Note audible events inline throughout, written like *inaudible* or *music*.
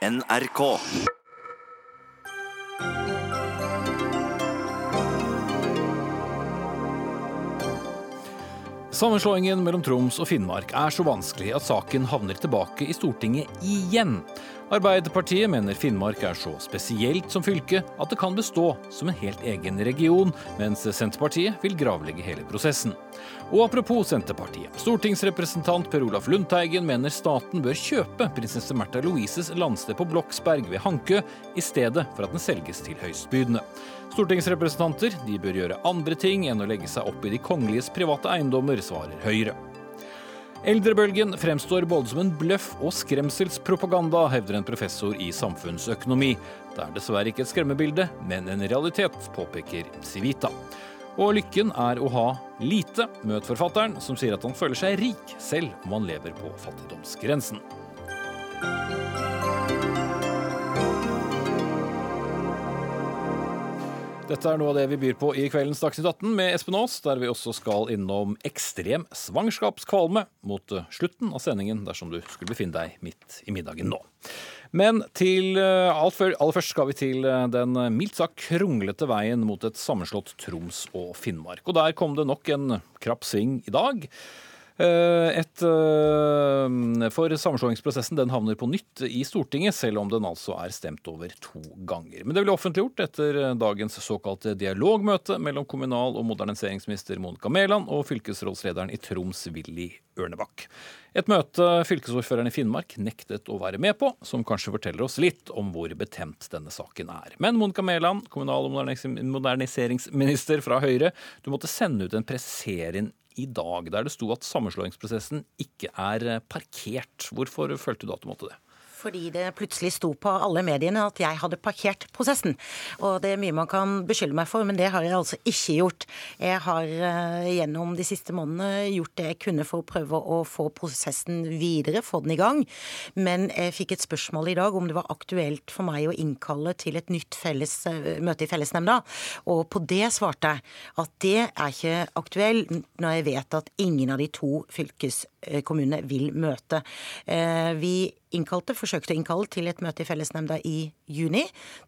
NRK. Sammenslåingen mellom Troms og Finnmark er så vanskelig at saken havner tilbake i Stortinget igjen. Arbeiderpartiet mener Finnmark er så spesielt som fylke at det kan bestå som en helt egen region, mens Senterpartiet vil gravlegge hele prosessen. Og apropos Senterpartiet. Stortingsrepresentant Per Olaf Lundteigen mener staten bør kjøpe prinsesse Märtha Louises landsted på Bloksberg ved Hankø, i stedet for at den selges til høystbydende. Stortingsrepresentanter de bør gjøre andre ting enn å legge seg opp i de kongeliges private eiendommer, svarer Høyre. Eldrebølgen fremstår både som en bløff og skremselspropaganda, hevder en professor i samfunnsøkonomi. Det er dessverre ikke et skremmebilde, men en realitet, påpeker Civita. Og lykken er å ha lite, møt forfatteren, som sier at han føler seg rik selv om han lever på fattigdomsgrensen. Dette er noe av det vi byr på i kveldens Dagsnytt 18 med Espen Aas, der vi også skal innom ekstrem svangerskapskvalme mot eh, slutten av sendingen, dersom du skulle befinne deg midt i middagen nå. Men til eh, før, aller først skal vi til eh, den mildt sagt kronglete veien mot et sammenslått Troms og Finnmark. Og der kom det nok en krapp sving i dag. Eh, et, eh, for sammenslåingsprosessen den havner på nytt i Stortinget, selv om den altså er stemt over to ganger. Men det ble offentliggjort etter dagens såkalte dialogmøte mellom kommunal- og moderniseringsminister Monica Mæland og fylkesrådslederen i Troms, Willy Ørnebakk. Et møte fylkesordføreren i Finnmark nektet å være med på, som kanskje forteller oss litt om hvor betemt denne saken er. Men Monica Mæland, kommunal- og moderniseringsminister fra Høyre, du måtte sende ut en presisering i dag, der det sto at sammenslåingsprosessen ikke er parkert. Hvorfor følte du at du måtte det? Fordi det plutselig sto på alle mediene at jeg hadde parkert prosessen. Og det er mye man kan beskylde meg for, men det har jeg altså ikke gjort. Jeg har uh, gjennom de siste månedene gjort det jeg kunne for å prøve å få prosessen videre, få den i gang. Men jeg fikk et spørsmål i dag om det var aktuelt for meg å innkalle til et nytt felles, uh, møte i fellesnemnda. Og på det svarte jeg at det er ikke aktuelt når jeg vet at ingen av de to fylkeskommunene vil møte. Uh, vi innkalte, forsøkte å innkalle til et møte i fellesnemnda i juni.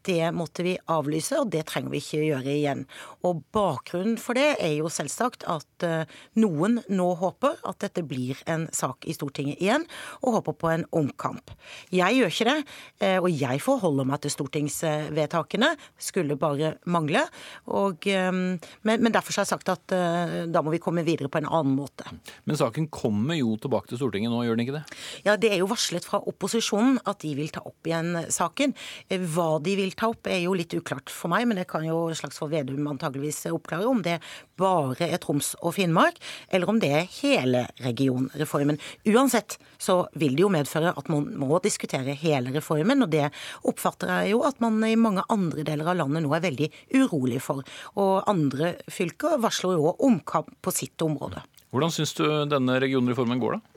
Det måtte vi avlyse, og det trenger vi ikke gjøre igjen. Og bakgrunnen for det er jo selvsagt at uh, noen nå håper at dette blir en sak i Stortinget igjen, og håper på en omkamp. Jeg gjør ikke det, uh, og jeg forholder meg til stortingsvedtakene. Skulle bare mangle. Og, um, men, men, derfor har jeg sagt at da må vi komme videre på en annen måte. Men saken kommer jo tilbake til Stortinget nå, gjør den ikke det? Ja, det er jo varslet fra opposisjonen at de vil ta opp igjen saken. Hva de vil ta opp er jo litt uklart for meg, men det kan jo Slagsvold Vedum antageligvis oppklare. Om det bare er Troms og Finnmark, eller om det er hele regionreformen. Uansett så vil det jo medføre at man må diskutere hele reformen, og det oppfatter jeg jo at man i mange andre deler av landet nå er veldig urolig for. Og andre fylker varsler jo omkamp på sitt område. Hvordan syns du denne regionreformen går, da?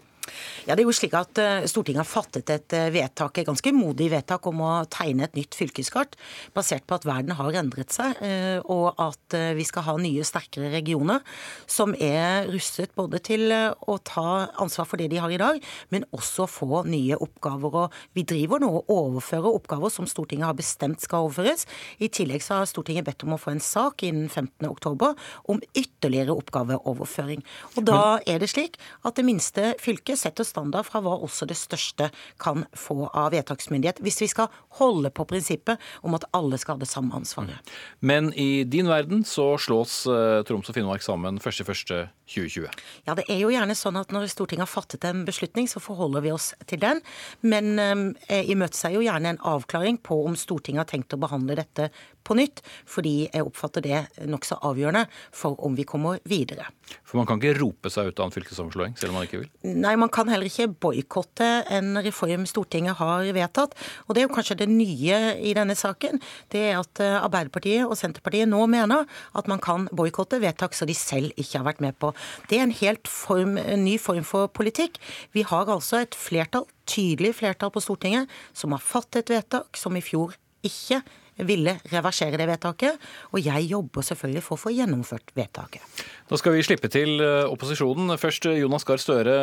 Ja, det er jo slik at eh, Stortinget har fattet et eh, vedtak, et ganske modig vedtak om å tegne et nytt fylkeskart, basert på at verden har endret seg, eh, og at vi skal ha nye, sterkere regioner som er rustet både til å ta ansvar for det de har i dag, men også få nye oppgaver. Og vi driver nå og overfører oppgaver som Stortinget har bestemt skal overføres. I tillegg så har Stortinget bedt om å få en sak innen 15. oktober om ytterligere oppgaveoverføring. Og da er det slik at det minste fylket setter standard fra hva også det største kan få av vedtaksmyndighet, hvis vi skal holde på prinsippet om at alle skal ha det samme ansvaret. Men i din verden så slås eh, Troms og Finnmark sammen 1.1.2020? Ja, det er jo gjerne sånn at når Stortinget har fattet en beslutning, så forholder vi oss til den. Men eh, jeg imøteser jo gjerne en avklaring på om Stortinget har tenkt å behandle dette på nytt, fordi jeg oppfatter det nokså avgjørende for om vi kommer videre. For man kan ikke rope seg ut av en fylkessammenslåing, selv om man ikke vil? Nei, man kan heller ikke boikotte en reform Stortinget har vedtatt. Og det er jo kanskje det nye i denne saken. Det er at eh, Arbeiderpartiet og Senterpartiet nå mener at man kan boikotte vedtak som de selv ikke har vært med på. Det er en helt form, en ny form for politikk. Vi har altså et flertall, tydelig flertall på Stortinget, som har fattet vedtak som i fjor ikke ville reversere det vedtaket. Og jeg jobber selvfølgelig for å få gjennomført vedtaket. Da skal vi slippe til eh, opposisjonen. Først eh, Jonas Gahr Støre,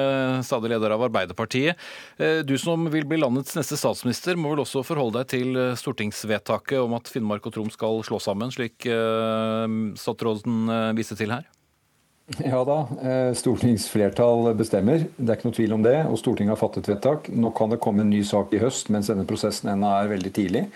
stadig leder av Arbeiderpartiet. Eh, du som vil bli landets neste statsminister, må vel også forholde deg til stortingsvedtaket om at Finnmark og Troms skal slå sammen, slik statsråden viste til her? Ja da, stortingsflertall bestemmer. Det er ikke noe tvil om det. Og Stortinget har fattet vedtak. Nå kan det komme en ny sak i høst mens denne prosessen ennå er veldig tidlig.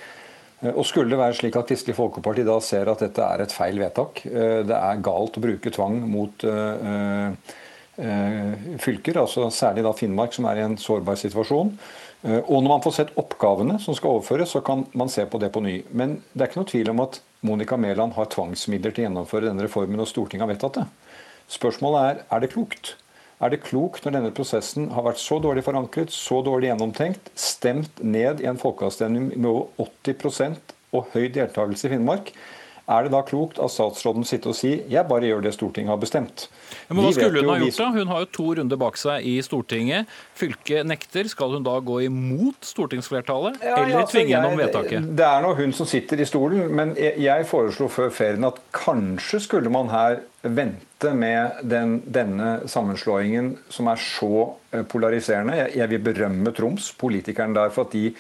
Eh, og Skulle det være slik at Kristelig Folkeparti da ser at dette er et feil vedtak, eh, det er galt å bruke tvang mot uh, fylker, altså særlig da Finnmark, som er i en sårbar situasjon, og når man får sett oppgavene som skal overføres, så kan man se på det på ny. Men det er ikke noe tvil om at Monica Mæland har tvangsmidler til å gjennomføre denne reformen, og Stortinget har vedtatt det. Spørsmålet er er det klokt. Er det klokt når denne prosessen har vært så dårlig forankret, så dårlig gjennomtenkt, stemt ned i en folkeavstemning med over 80% og høy deltakelse i Finnmark, er det da klokt at statsråden sitter og sier jeg bare gjør det Stortinget har bestemt? Ja, men Hva skulle hun ha gjort da? Hun har jo to runder bak seg i Stortinget. Fylket nekter. Skal hun da gå imot stortingsflertallet, ja, eller altså, tvinge gjennom vedtaket? Det er nå hun som sitter i stolen, men jeg, foreslo før ferien at kanskje skulle man her vente med den, denne sammenslåingen som er så eh, polariserende. Jeg, jeg vil berømme Troms, politikerne der, for at de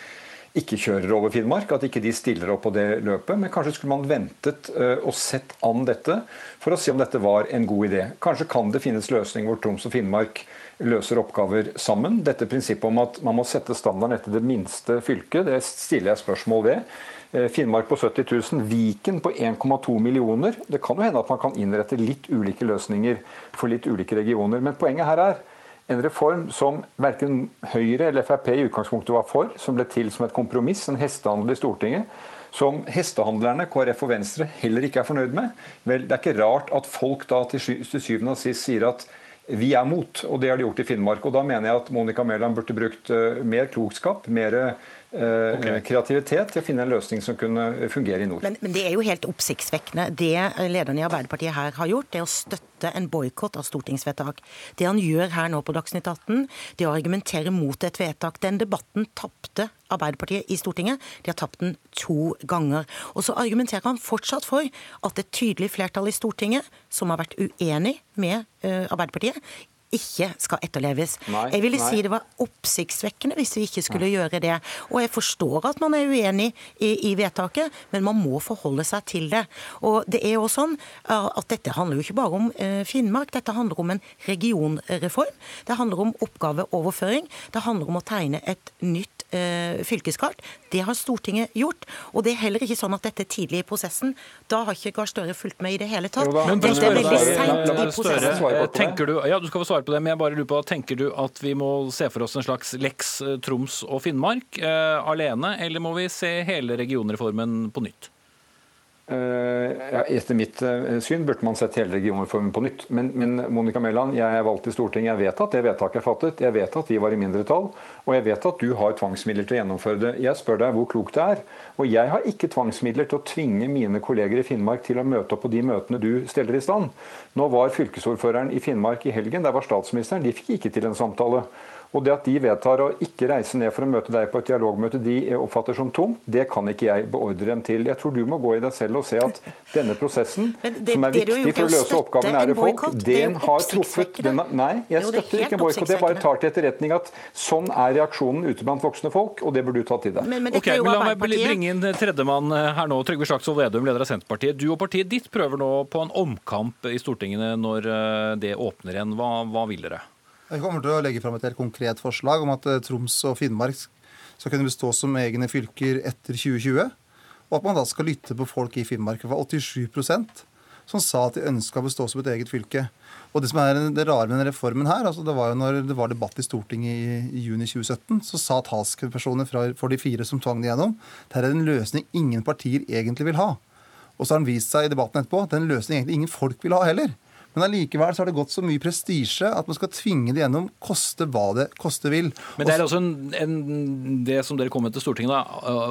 ikke kjører over Finnmark, at ikke de stiller opp på det løpet. Men kanskje skulle man ventet eh, og sett an dette for å se om dette var en god idé. Kanskje kan det finnes løsninger hvor Troms og Finnmark løser oppgaver sammen. Dette prinsippet om at man må sette standarden etter det minste fylket, det stiller jeg spørsmål ved. Eh, Finnmark på 70 000, Viken på 1,2 millioner. Det kan jo hende at man kan innrette litt ulike løsninger for litt ulike regioner. Men poenget her er en reform som verken Høyre eller Frp i utgangspunktet var for, som ble til som et kompromiss, en hestehandel i Stortinget, som hestehandlerne, KrF og Venstre, heller ikke er fornøyd med. Vel, Det er ikke rart at folk da til syvende og sist sier at vi er mot, og det har de gjort i Finnmark. Og Da mener jeg at Monica Mæland burde brukt uh, mer klokskap, mer okay. kreativitet til å finne en løsning som kunne fungere i nord. Men, men, det er jo helt oppsiktsvekkende. Det lederen i Arbeiderpartiet her har gjort, det er å støtte en boikott av stortingsvedtak. Det han gjør her nå på Dagsnytt 18, det er å argumentere mot et vedtak. Den debatten tapte Arbeiderpartiet i Stortinget. De har tapt den to ganger. Og så argumenterer han fortsatt for at et tydelig flertall i Stortinget, som har vært uenig med uh, Arbeiderpartiet, ikke skal etterleves. Nei, jeg ville nei. si det var oppsiktsvekkende hvis vi ikke skulle nei. gjøre det. Og jeg forstår at man er uenig i, i, vedtaket, men man må forholde seg til det. Og det er jo sånn at dette handler jo ikke bare om uh, Finnmark, dette handler om en regionreform. Det handler om oppgaveoverføring. Det handler om å tegne et nytt eh, fylkeskart. Det har Stortinget gjort. Og det er heller ikke sånn at dette er tidlig i prosessen. Da har ikke Gahr Støre fulgt med i det hele tatt. Men, dette er veldig seint i prosessen. Tenker du, ja, du skal få svare på det, men jeg bare lurer på, tenker du at vi må se for oss en slags Lex eh, Troms og Finnmark eh, alene, eller må vi se hele regionreformen på nytt? Eh, etter mitt eh, syn burde man sett hele regionreformen på nytt. Men, men Monica Mæland, jeg er valgt i Stortinget. Jeg vet at det vedtaket er fattet. Jeg vet at vi var i mindretall. Og jeg vet at du har tvangsmidler til å gjennomføre det. Jeg spør deg hvor klokt det er. Og jeg har ikke tvangsmidler til å tvinge mine kolleger i Finnmark til å møte opp på de møtene du steller i stand. Nå var fylkesordføreren i Finnmark i helgen. Der var statsministeren. De fikk ikke til en samtale. Og det at de vedtar å ikke reise ned for å møte deg på et dialogmøte de oppfatter som tom, det kan ikke jeg beordre dem til. Jeg tror du må gå i deg selv og se at denne prosessen, det, som er viktig for å løse oppgavene nære folk, den har truffet den, Nei, jeg støtter ikke en boikott. Jeg bare tar til etterretning at sånn er reaksjonen ute blant voksne folk, og det burde du ta til deg. Men, men okay, men la meg bringe inn tredjemann eh, her nå. Trygve Slagsvold Vedum, leder av Senterpartiet. Du og partiet ditt prøver nå på en omkamp i Stortinget når eh, det åpner igjen. Hva, hva vil dere? Jeg kommer til å legge fram et helt konkret forslag om at eh, Troms og Finnmark skal kunne bestå som egne fylker etter 2020. Og at man da skal lytte på folk i Finnmark. Det var 87% som sa at de ønska å bestå som et eget fylke. Og Det som er det rare med denne reformen her, altså det var jo når det var debatt i Stortinget i, juni 2017, så sa talspersoner for de fire som tvang det gjennom, det er en løsning ingen partier egentlig vil ha. Og så har den vist seg i debatten etterpå at en løsning egentlig ingen folk vil ha heller. Men allikevel så har det gått så mye prestisje at man skal tvinge det gjennom, koste hva det koste vil. Men det er altså en, en, det som dere kommer til Stortinget da,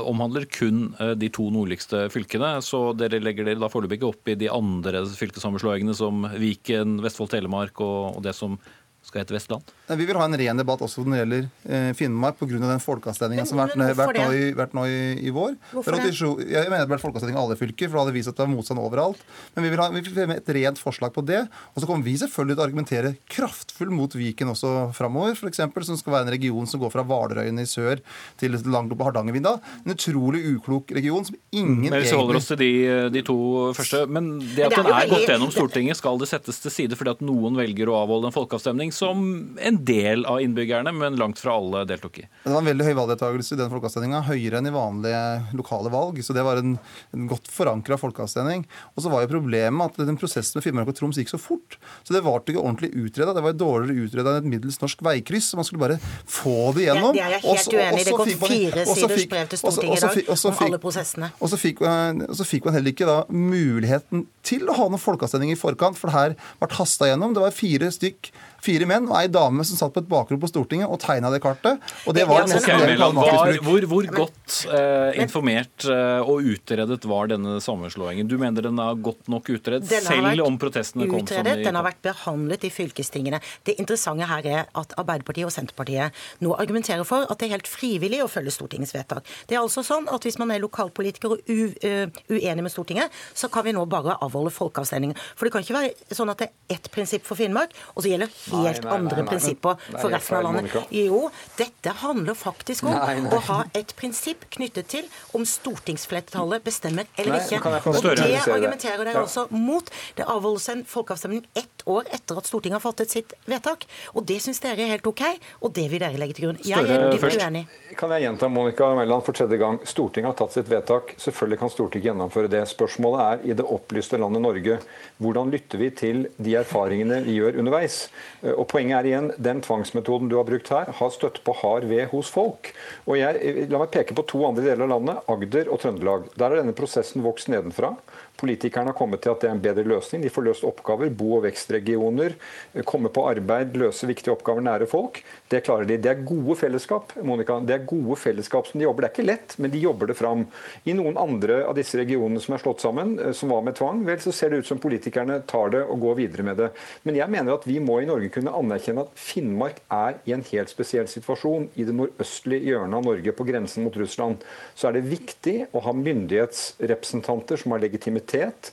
omhandler kun de to nordligste fylkene. Så dere legger dere da foreløpig ikke opp i de andre fylkessammenslåingene som Viken, Vestfold, Telemark og, og det som skal hete Vestland? Nei, Vi vil ha en ren debatt også når det gjelder eh, Finnmark, pga. den folkeavstemninga som har vært, vært, nå, i, vært nå i, i vår. Hvorfor Det det? 87 Jeg mener det ble folkeavstemning i alle fylker, for det hadde vist at det var motstand overalt. Men vi vil ha vi vil fremme et rent forslag på det. Og så kommer vi selvfølgelig til å argumentere kraftfullt mot Viken også framover, f.eks. Som skal være en region som går fra Hvalerøyene i sør til langt opp på Hardangervidda. En utrolig uklok region som ingen Men hvis vi holder oss til de, de to første. Men det at Men det er den er gått gjennom Stortinget, skal det settes til side fordi at noen velger å avholde en folkeavstemning som en del av innbyggerne, men langt fra alle deltok i. Det var en veldig høy valgdeltakelse i den folkeavstemninga, høyere enn i vanlige lokale valg. Så det var en, en godt forankra folkeavstemning. Og så var jo problemet at den prosessen med Finnmark og Troms gikk så fort. Så det var ikke ordentlig utreda. Det var dårligere utreda enn et middels norsk veikryss. Så man skulle bare få det gjennom. Ja, det er jeg helt uenig i. Det går fire siders brev til Stortinget i dag om alle prosessene. Og så fikk, man- fikk man heller ikke da muligheten til å ha noen folkeavstemning i forkant, for det her ble hasta gjennom. Det var fire stykk, fire menn og ei dame som satt på et bakrom på Stortinget og tegna det kartet. Og det var nesten Mæland, var, hvor, hvor godt eh, informert eh, og utredet var denne sammenslåingen? Du mener den er godt nok utredet, selv om protestene kom som utredet, de Den har vært behandlet i fylkestingene. Det interessante her er at Arbeiderpartiet og Senterpartiet nå argumenterer for at det er helt frivillig å følge Stortingets vedtak. Det er altså sånn at Hvis man er lokalpolitiker og u, uh, uenig med Stortinget, så kan vi nå bare avholde folkeavstemning. For det kan ikke være sånn at det er ett prinsipp for Finnmark, og så gjelder helt Nei, nei, andre nei, prinsipper er for resten av landet. Jo, dette handler faktisk om å ha et prinsipp knyttet til om stortingsflertallet bestemmer eller ikke. Og det argumenterer dere Ja. altså mot. Det avholdes en folkeavstemning ett år etter at Stortinget har fattet sitt vedtak. Og det syns dere er helt OK, og det vil dere legge til grunn. Jeg er dypt uenig. Kan jeg gjenta Monica Mæland for tredje gang? Stortinget har tatt sitt vedtak. Selvfølgelig kan Stortinget gjennomføre det. Spørsmålet er i det opplyste landet Norge. Hvordan lytter vi til de erfaringene vi gjør underveis? Eh, Og Poenget er igjen, den tvangsmetoden du har brukt her, har støtt på hard ved hos folk. Og jeg, eh, La meg peke på to andre deler av landet, Agder og Trøndelag. Der har denne prosessen vokst nedenfra. Politikerne har kommet til at det er en bedre løsning. De får løst oppgaver, bo- og vekstregioner, eh, komme på arbeid, løse viktige oppgaver nære folk. Det klarer de. Det er gode fellesskap, Monica. Det er gode fellesskap som de jobber. Det er ikke lett, men de jobber det fram. I noen andre av disse regionene som er slått sammen, eh, som var med tvang, vel, så ser det ut som politikerne tar det og går videre med det. Men jeg mener at vi må i Norge kunne anerkjenne at Finnmark er i en helt spesiell situasjon. I det nordøstlige hjørnet av Norge, på grensen mot Russland, så er det viktig å ha myndighetsrepresentanter som har legitimitet, kriminalitet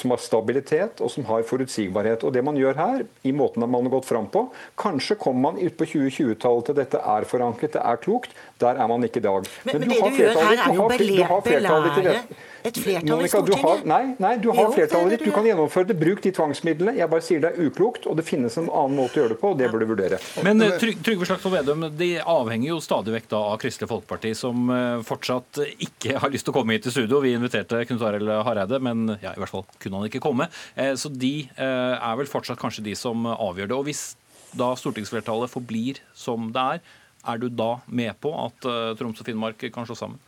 som har stabilitet og som har forutsigbarhet. Og det man gjør her, i måten man har gått fram på Kanskje kommer man ut på 2020-tallet til dette er forankret, det er klokt. Der er man ikke i dag. Men- men du det har du gjør her er du jo belære et flertall i Stortinget. du har, nei, nei, du har Jo, er flertallet ditt. du kan gjennomføre det. Bruk de tvangsmidlene. Jeg bare sier det er uklokt, og det finnes en annen måte å gjøre det på, og det bør du vurdere. Men eh, Tryg- Trygve Slagsvold Vedum, de avhenger jo stadig vekk da av Kristelig Folkeparti, som eh, fortsatt ikke har lyst til å komme hit til studio. Vi inviterte Knut Arild Hareide, men ja, i hvert fall kunne han ikke komme. Eh, Så de eh, er vel fortsatt kanskje de som avgjør det. Og hvis da stortingsflertallet forblir som det er, er du da med på at eh, Troms og Finnmark kan slå sammen?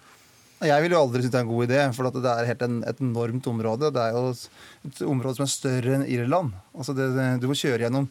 Jeg vil jo aldri synes det er en god idé, for det er helt en, et enormt område. Det er jo et område som er større enn Irland. Altså det, du må kjøre gjennom,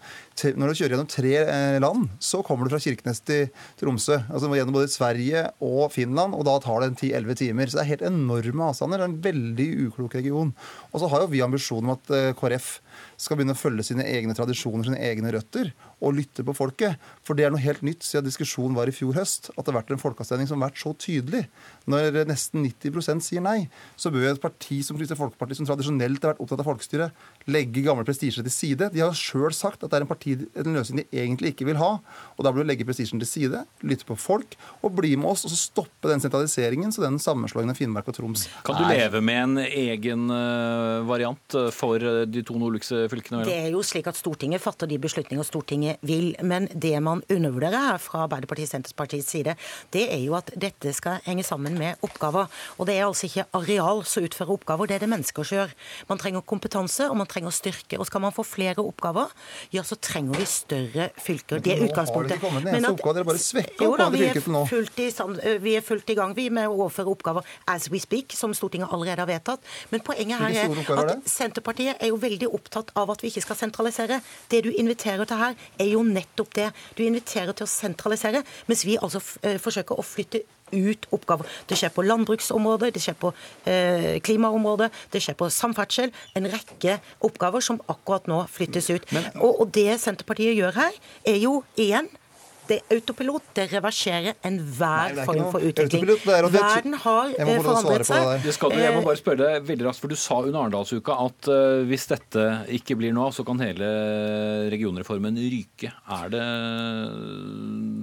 når du kjører gjennom tre eh, land, så kommer du fra Kirkenes til Tromsø. Altså du må gjennom både Sverige og Finland, og da tar det en 10-11 timer. Så det er helt enorme avstander. Det er en veldig uklok region. Og så har jo vi ambisjonen om at eh, KrF skal begynne å følge sine egne tradisjoner, sine egne røtter, og lytte på folket. For det er noe helt nytt siden diskusjonen var i fjor høst, at det har vært en folkeavstemning som har vært så tydelig. Når nesten 90% sier nei, så bør et parti som Kristelig Folkeparti, som tradisjonelt har vært opptatt av folkestyre, legge gamle prestisjer til side. De har sjøl sagt at det er en, parti, en løsning de egentlig ikke vil ha. Og da bør du legge prestisjen til side, lytte på folk, og bli med oss, og så stoppe den sentraliseringen, så den sammenslåingen av Finnmark og Troms Kan du leve med en egen eh, variant eh, for eh, de to nordligste fylkene? Det er jo slik at Stortinget fatter de beslutninger Stortinget vil. Men det man undervurderer her fra Arbeiderpartiet Senterpartiets side, det er jo at dette skal henge sammen med oppgaver. Og det er altså ikke areal som utfører oppgaver, det er det mennesker som gjør. Man trenger kompetanse, og man trenger styrke. Og skal man få flere oppgaver, ja, så trenger vi større fylker. Det er Nå har det utgangspunktet. ikke kommet en Men eneste at- oppgave, dere bare svekker oppgaver til er fylket nå. fullt i, vi er fullt i gang vi med å overføre oppgaver as we speak, som Stortinget allerede har vedtatt. Men poenget her er er at? Senterpartiet er jo veldig opptatt av at vi ikke skal sentralisere. Det du inviterer til her, er jo nettopp det. Du inviterer til å sentralisere, mens vi altså eh, forsøker å flytte ut oppgaver. Det skjer på landbruksområdet, det skjer på eh, klimaområdet, det skjer på samferdsel. En rekke oppgaver som akkurat nå flyttes ut. Men, og, og det Senterpartiet gjør her, er jo igjen det er autopilot. Det reverserer enhver form for utvikling. Verden har eh, forandret seg. Det skal du, jeg må bare spørre deg veldig raskt, for Du sa under Arendalsuka at uh, hvis dette ikke blir noe av, så kan hele regionreformen ryke. Er det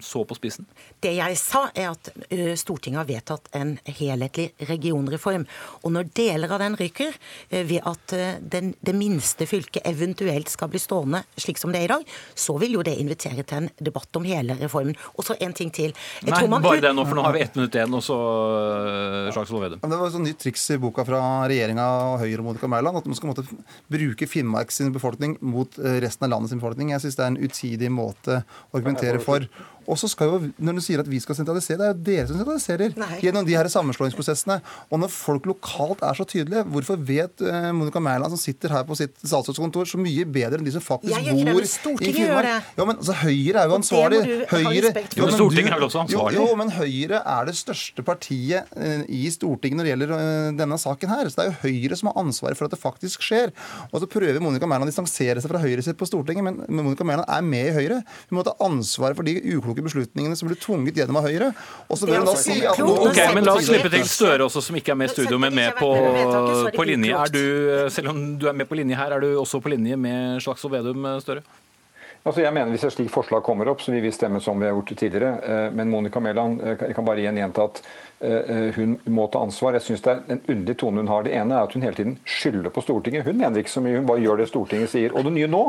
så på spissen? Det jeg sa, er at uh, Stortinget har vedtatt en helhetlig regionreform. Og når deler av den ryker, uh, ved at den, det minste fylket eventuelt skal bli stående slik som det er i dag, så vil jo det invitere til en debatt om hele reformen. Og så en ting til. Jeg Nei, man... bare det nå, for nå har vi ett minutt igjen, og så uh, Slagsvold Vedum. Det var et sånn nytt triks i boka fra regjeringa og Høyre og Monica Mæland, at man skal måtte bruke Finnmark sin befolkning mot eh, resten av landets befolkning. Jeg syns det er en utidig måte å argumentere for. Og så skal jo, Når du sier at vi skal sentralisere, det er jo dere som sentraliserer Nei. gjennom de her sammenslåingsprosessene. Og når folk lokalt er så tydelige, hvorfor vet uh, Monica Mæland, som sitter her på sitt statsrådskontor, så mye bedre enn de som faktisk bor i Finnmark? Ja, men altså, Høyre er jo ansvarlig. Høyre, jo, men, Stortinget er vel også ansvarlig? Jo, jo, men Høyre er det største partiet uh, i Stortinget når det gjelder uh, denne saken her. Så det er jo Høyre som har ansvaret for at det faktisk skjer. Og så prøver Monica Mæland å distansere seg fra Høyre sitt på Stortinget, men Monica Mæland er med i Høyre. Hun må ta ansvaret for de ukloke kloke beslutningene som ble tvunget gjennom av Høyre. Og så vil hun da si at nå, Ok, men La oss slippe til Støre også, som ikke er med i studio, men med på, på linje. Er du, selv om du er med på linje her, er du også på linje med Slagsvold Vedum, Støre? Altså jeg mener Hvis et slikt forslag kommer opp, så vil vi stemme som vi har gjort tidligere. Eh, men Monica Mæland eh, jeg kan bare igjen gjenta at eh, hun må ta ansvar. Jeg synes Det er en underlig tone hun har. Det ene er at hun hele tiden skylder på Stortinget. Hun mener ikke så mye, hun bare gjør det Stortinget sier. Og det nye nå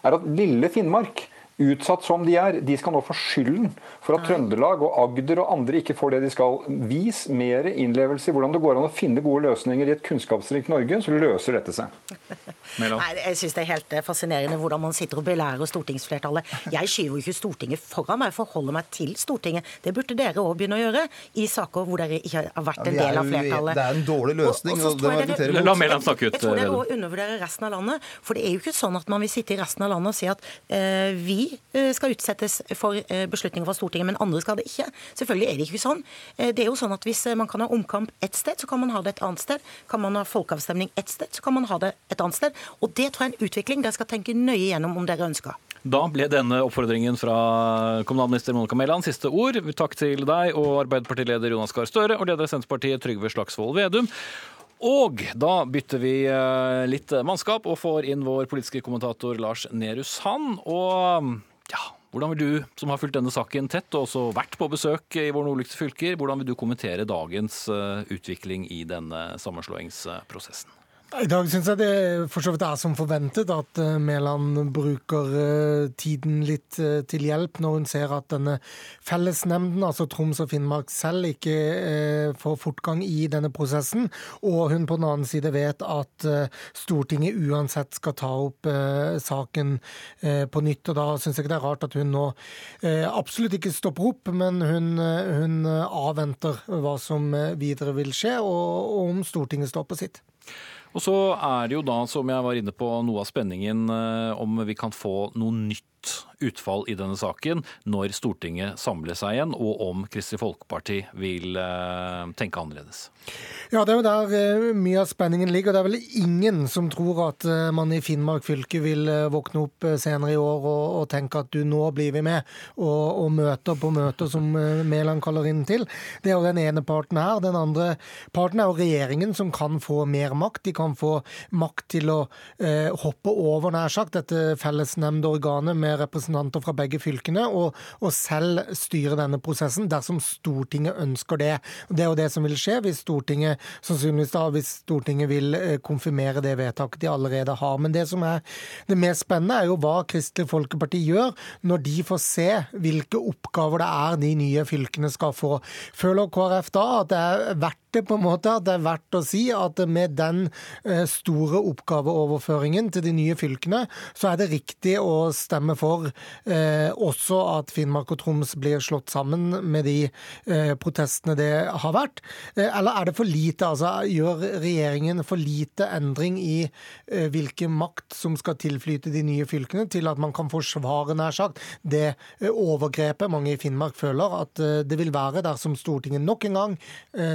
er at lille Finnmark utsatt som de er, de skal nå få skylden for at Trøndelag og Agder og andre ikke får det de skal. Vis mer innlevelse i hvordan det går an å finne gode løsninger i et kunnskapsrikt Norge, så løser dette seg. *laughs* Nei, jeg syns det er helt eh, fascinerende hvordan man sitter og belærer stortingsflertallet. Jeg skyver jo ikke Stortinget foran meg, forholder meg til Stortinget. Det burde dere òg begynne å gjøre i saker hvor dere ikke har vært en del av flertallet. Det er en dårlig løsning. Og, og dere, La Mæland snakke ut. Jeg tror dere òg undervurderer resten av landet. For det er jo ikke sånn at man vil sitte i resten av landet og si at uh, vi Eh, skal utsettes for eh, beslutninger fra Stortinget, men andre skal det ikke. Selvfølgelig er det ikke sånn. Eh, det er jo sånn at Hvis man kan ha omkamp ett sted, så kan man ha det et annet sted. Kan man ha folkeavstemning ett sted, så kan man ha det et annet sted. Og det tror jeg er en utvikling dere skal tenke nøye gjennom om dere ønsker. Da ble denne oppfordringen fra kommunalminister Monica Mæland siste ord. Takk til deg og Arbeiderpartileder Jonas Gahr Støre og leder av Senterpartiet Trygve Slagsvold Vedum. Og da bytter vi eh, litt mannskap og får inn vår politiske kommentator Lars Nehru Sand. Og ja, hvordan vil du, som har fulgt denne saken tett og også vært på besøk i våre nordligste fylker, hvordan vil du kommentere dagens eh, utvikling i denne sammenslåingsprosessen? I dag syns jeg det for så vidt er som forventet at eh, Mæland bruker eh, tiden litt eh, til hjelp når hun ser at denne fellesnemnden, altså Troms og Finnmark selv, ikke får fortgang i denne prosessen. Og hun på den annen side vet at Stortinget uansett skal ta opp saken på nytt. Og da syns jeg det er rart at hun nå absolutt ikke stopper opp, men hun, hun avventer hva som videre vil skje, og om Stortinget står på sitt. Og så er det jo da, som jeg var inne på, noe av spenningen eh, om vi kan få noe nytt utfall i denne saken når Stortinget samler seg igjen, og om Kristelig Folkeparti vil eh, tenke annerledes. Ja, det er jo der eh, mye av spenningen ligger. Det er vel ingen som tror at eh, man i Finnmark fylke vil våkne opp senere i år og, og tenke at du nå blir vi med, og, og møter på møter som Mæland kaller inn til. Det er jo den ene parten her. Den andre parten er jo regjeringen, som kan få mer makt. De kan få makt til å eh, hoppe over, nær sagt, dette fellesnemnde organet. med representanter fra begge fylkene, og, og selv styre denne prosessen dersom Stortinget ønsker det. Det er jo det som vil skje hvis Stortinget sannsynligvis da, hvis Stortinget vil eh, konfirmere det vedtaket de allerede har. Men det som er det mest spennende, er jo hva Kristelig Folkeparti gjør når de får se hvilke oppgaver det er de nye fylkene skal få. Føler KrF da at det er verdt det på en måte at det er verdt å si at med den eh, store oppgaveoverføringen til de nye fylkene, så er det riktig å stemme for eh, også at Finnmark og Troms blir slått sammen med de eh, protestene det har vært? Eh, eller er det for lite? Altså, gjør regjeringen for lite endring i eh, hvilken makt som skal tilflyte de nye fylkene, til at man kan forsvare, nær sagt, det eh, overgrepet mange i Finnmark føler at det vil være dersom Stortinget nok en gang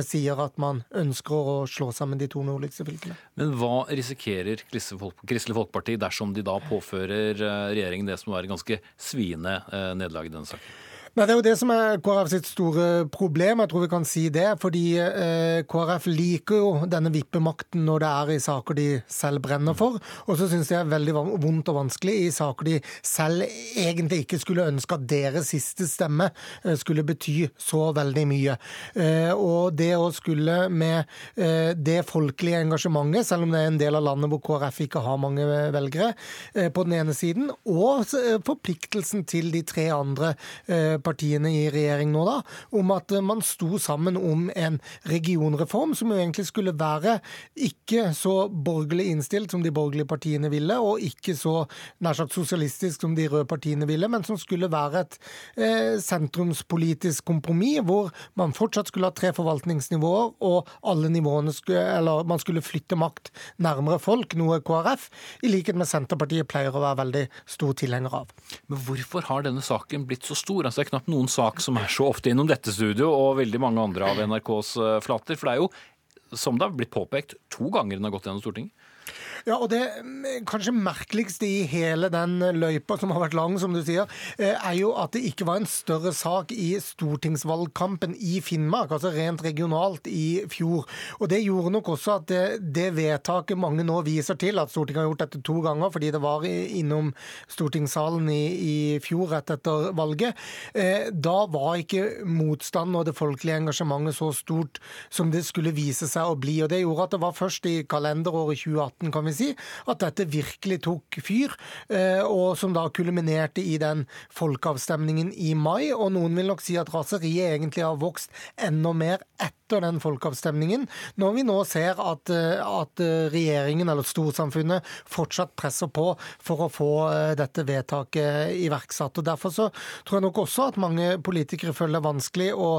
sier at man ønsker å slå sammen de to nordligste fylkene. Men hva risikerer Kristelig Folkeparti dersom de da påfører eh, regjeringen det som var ganske sviende eh, nederlag i denne saken? Nei, Det er jo det som er KrF sitt store problem, jeg tror vi kan si det. Fordi eh, KrF liker jo denne vippemakten når det er i saker de selv brenner for. Og så syns de det er veldig vondt og vanskelig i saker de selv egentlig ikke skulle ønske at deres siste stemme eh, skulle bety så veldig mye. Eh, og det å skulle med eh, det folkelige engasjementet, selv om det er en del av landet hvor KrF ikke har mange velgere, eh, på den ene siden, og eh, forpliktelsen til de tre andre partiene partiene i regjering nå, da, om at man sto sammen om en regionreform som jo egentlig skulle være ikke så borgerlig innstilt som de borgerlige partiene ville, og ikke så nær sagt sosialistisk som de røde partiene ville, men som skulle være et eh, sentrumspolitisk kompromiss hvor man fortsatt skulle ha tre forvaltningsnivåer, og alle nivåene skulle, eller man skulle flytte makt nærmere folk, noe KrF, i likhet med Senterpartiet, pleier å være veldig stor tilhenger av. Men hvorfor har denne saken blitt så stor? Altså, knapt noen sak som er så ofte innom dette studio og veldig mange andre av NRKs eh, flater. For det er jo, som det har blitt påpekt, to ganger den har gått gjennom Stortinget. Ja, og det mm, kanskje merkeligste i hele den løypa, som har vært lang, som du sier, eh, er jo at det ikke var en større sak i stortingsvalgkampen i Finnmark, altså rent regionalt i fjor. Og det gjorde nok også at det, det vedtaket mange nå viser til, at Stortinget har gjort dette to ganger fordi det var innom stortingssalen i, i fjor rett etter valget, eh, da var ikke motstanden og det folkelige engasjementet så stort som det skulle vise seg å bli. Og det gjorde at det var først i kalenderåret 2018, kan vi si, at dette virkelig tok fyr, eh, og som da kulminerte i den folkeavstemningen i mai. Og noen vil nok si at raseriet egentlig har vokst enda mer etter den folkeavstemningen, når vi nå ser at, eh, at regjeringen eller storsamfunnet fortsatt presser på for å få eh, dette vedtaket iverksatt. Og Derfor så tror jeg nok også at mange politikere føler det vanskelig å,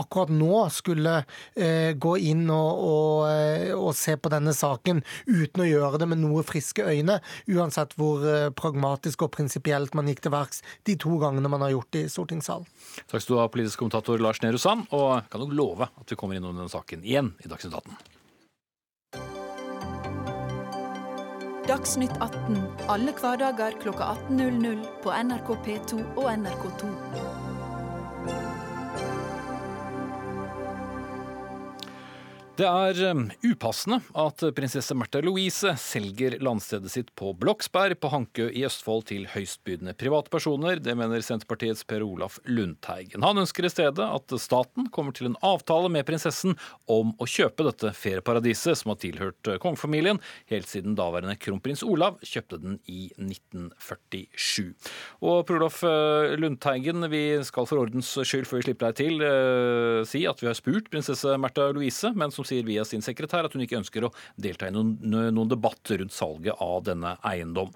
akkurat nå skulle eh, gå inn og, og, og, se på denne saken uten å gjøre det med noe friske øyne, uansett hvor eh, pragmatisk og prinsipielt man gikk til verks de to gangene man har gjort det i stortingssalen. Takk skal du ha, politisk kommentator Lars Nehru Sand, og kan nok love at vi kommer innom den saken igjen i Dagsnytt 18. Dagsnytt 18 alle hverdager klokka 18.00 på NRK P2 og NRK2. Det er um, upassende at prinsesse Märtha Louise selger landstedet sitt på Bloksberg på Hankø i Østfold til høystbydende privatpersoner. Det mener Senterpartiets Per Olaf Lundteigen. Han ønsker i stedet at staten kommer til en avtale med prinsessen om å kjøpe dette ferieparadiset, som har tilhørt uh, kongefamilien helt siden daværende kronprins Olav kjøpte den i 1947. Og Per Olaf uh, Lundteigen, vi skal for ordens skyld, før vi slipper deg til, si at vi har spurt prinsesse Märtha Louise, men som sier via sin sekretær at hun ikke ønsker å delta i noen, noen debatt rundt salget av denne eiendom.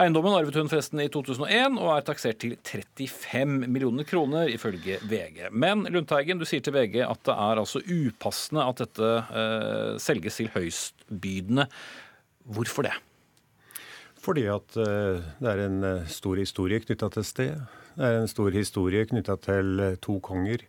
Eiendommen arvet hun forresten i 2001 og er taksert til 35 millioner kroner, ifølge VG. Men Lundteigen, du sier til VG at det er altså upassende at dette eh, selges til høystbydende. Hvorfor det? Fordi at eh, det er en eh, stor historie knytta til stedet. Det er en stor historie knytta til eh, to konger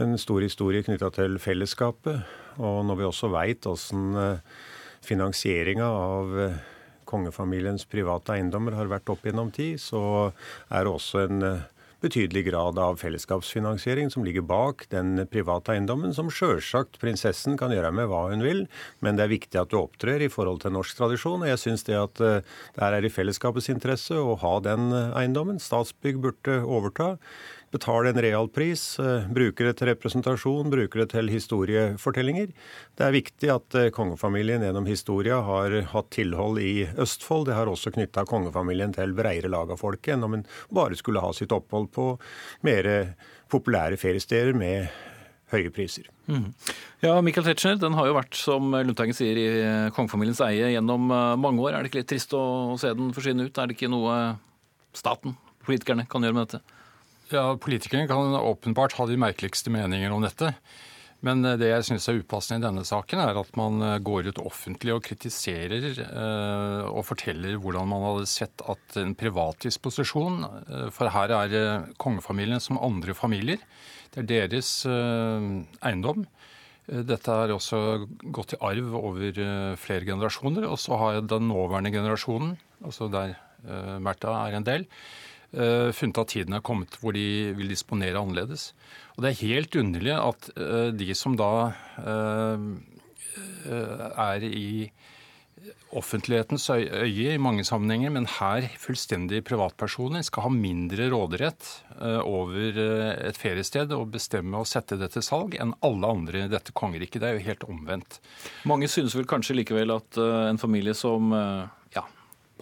en stor historie knytta til fellesskapet. Og når vi også veit åssen eh, finansieringa av eh, kongefamiliens private eiendommer har vært opp gjennom tid, så er det også en eh, betydelig grad av fellesskapsfinansiering som ligger bak den private eiendommen, som sjølsagt prinsessen kan gjøre med hva hun vil, men det er viktig at du opptrer i forhold til norsk tradisjon. og Jeg syns det at det er i fellesskapets interesse å ha den eiendommen. Statsbygg burde overta betale en realpris, pris bruker det til representasjon, bruker det til historiefortellinger. Det er viktig at eh, kongefamilien gjennom historia har hatt tilhold i Østfold. Det har også knytta kongefamilien til bredere lag av folket enn om en bare skulle ha sitt opphold på mer populære feriesteder med høye priser. Ja, Michael Tetzschner, den har jo vært, som Lundteigen sier, i kongefamiliens eie gjennom eh, mange år. Er det ikke litt trist å se den forsvinne ut? Er det ikke noe staten, politikerne, kan gjøre med dette? Ja, Politikerne kan åpenbart ha de merkeligste meninger om dette. Men eh, det jeg syns er upassende i denne saken, er at man eh, går ut offentlig og kritiserer eh, og forteller hvordan man hadde sett at en privat disposisjon eh, For her er eh, kongefamilien som andre familier. Det er deres eh, eiendom. Dette har også gått i arv over flere generasjoner. Og så har den nåværende generasjonen, altså der Märtha er en del, funnet at tiden er kommet hvor de vil disponere annerledes. Og det er helt underlig at eh, de som da eh, eh, er i offentlighetens øye i mange sammenhenger, men her fullstendig privatpersoner skal ha mindre råderett eh, over eh, et feriested og bestemme og sette det til salg enn alle andre i dette kongeriket. Det er jo helt omvendt. Mange synes vel kanskje likevel at eh, en familie som eh, ja,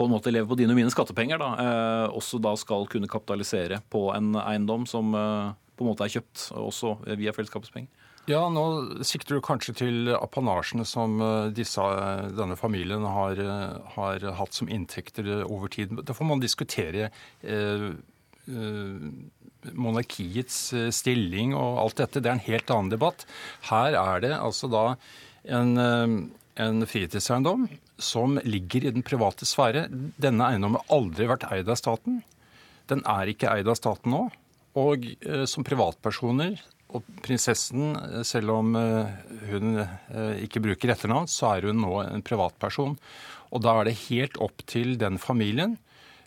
på en måte lever på dine og mine skattepenger, da, eh, også da skal kunne kapitalisere på en eiendom som eh, på en måte er kjøpt også via fellesskapets penger. Ja, nå sikter du kanskje til apanasjene som eh, disse, denne familien har, har hatt som inntekter over tid. Da får man diskutere eh, eh, monarkiets stilling og alt dette. Det er en helt annen debatt. Her er det altså da en, en fritidseiendom som ligger i den private sfære. Denne eiendommen har aldri vært eid av staten. Den er ikke eid av staten nå. Og eh, som privatpersoner og prinsessen, eh, selv om eh, hun ikke bruker etternavn, så er hun nå en privatperson. Og da er det helt opp til den familien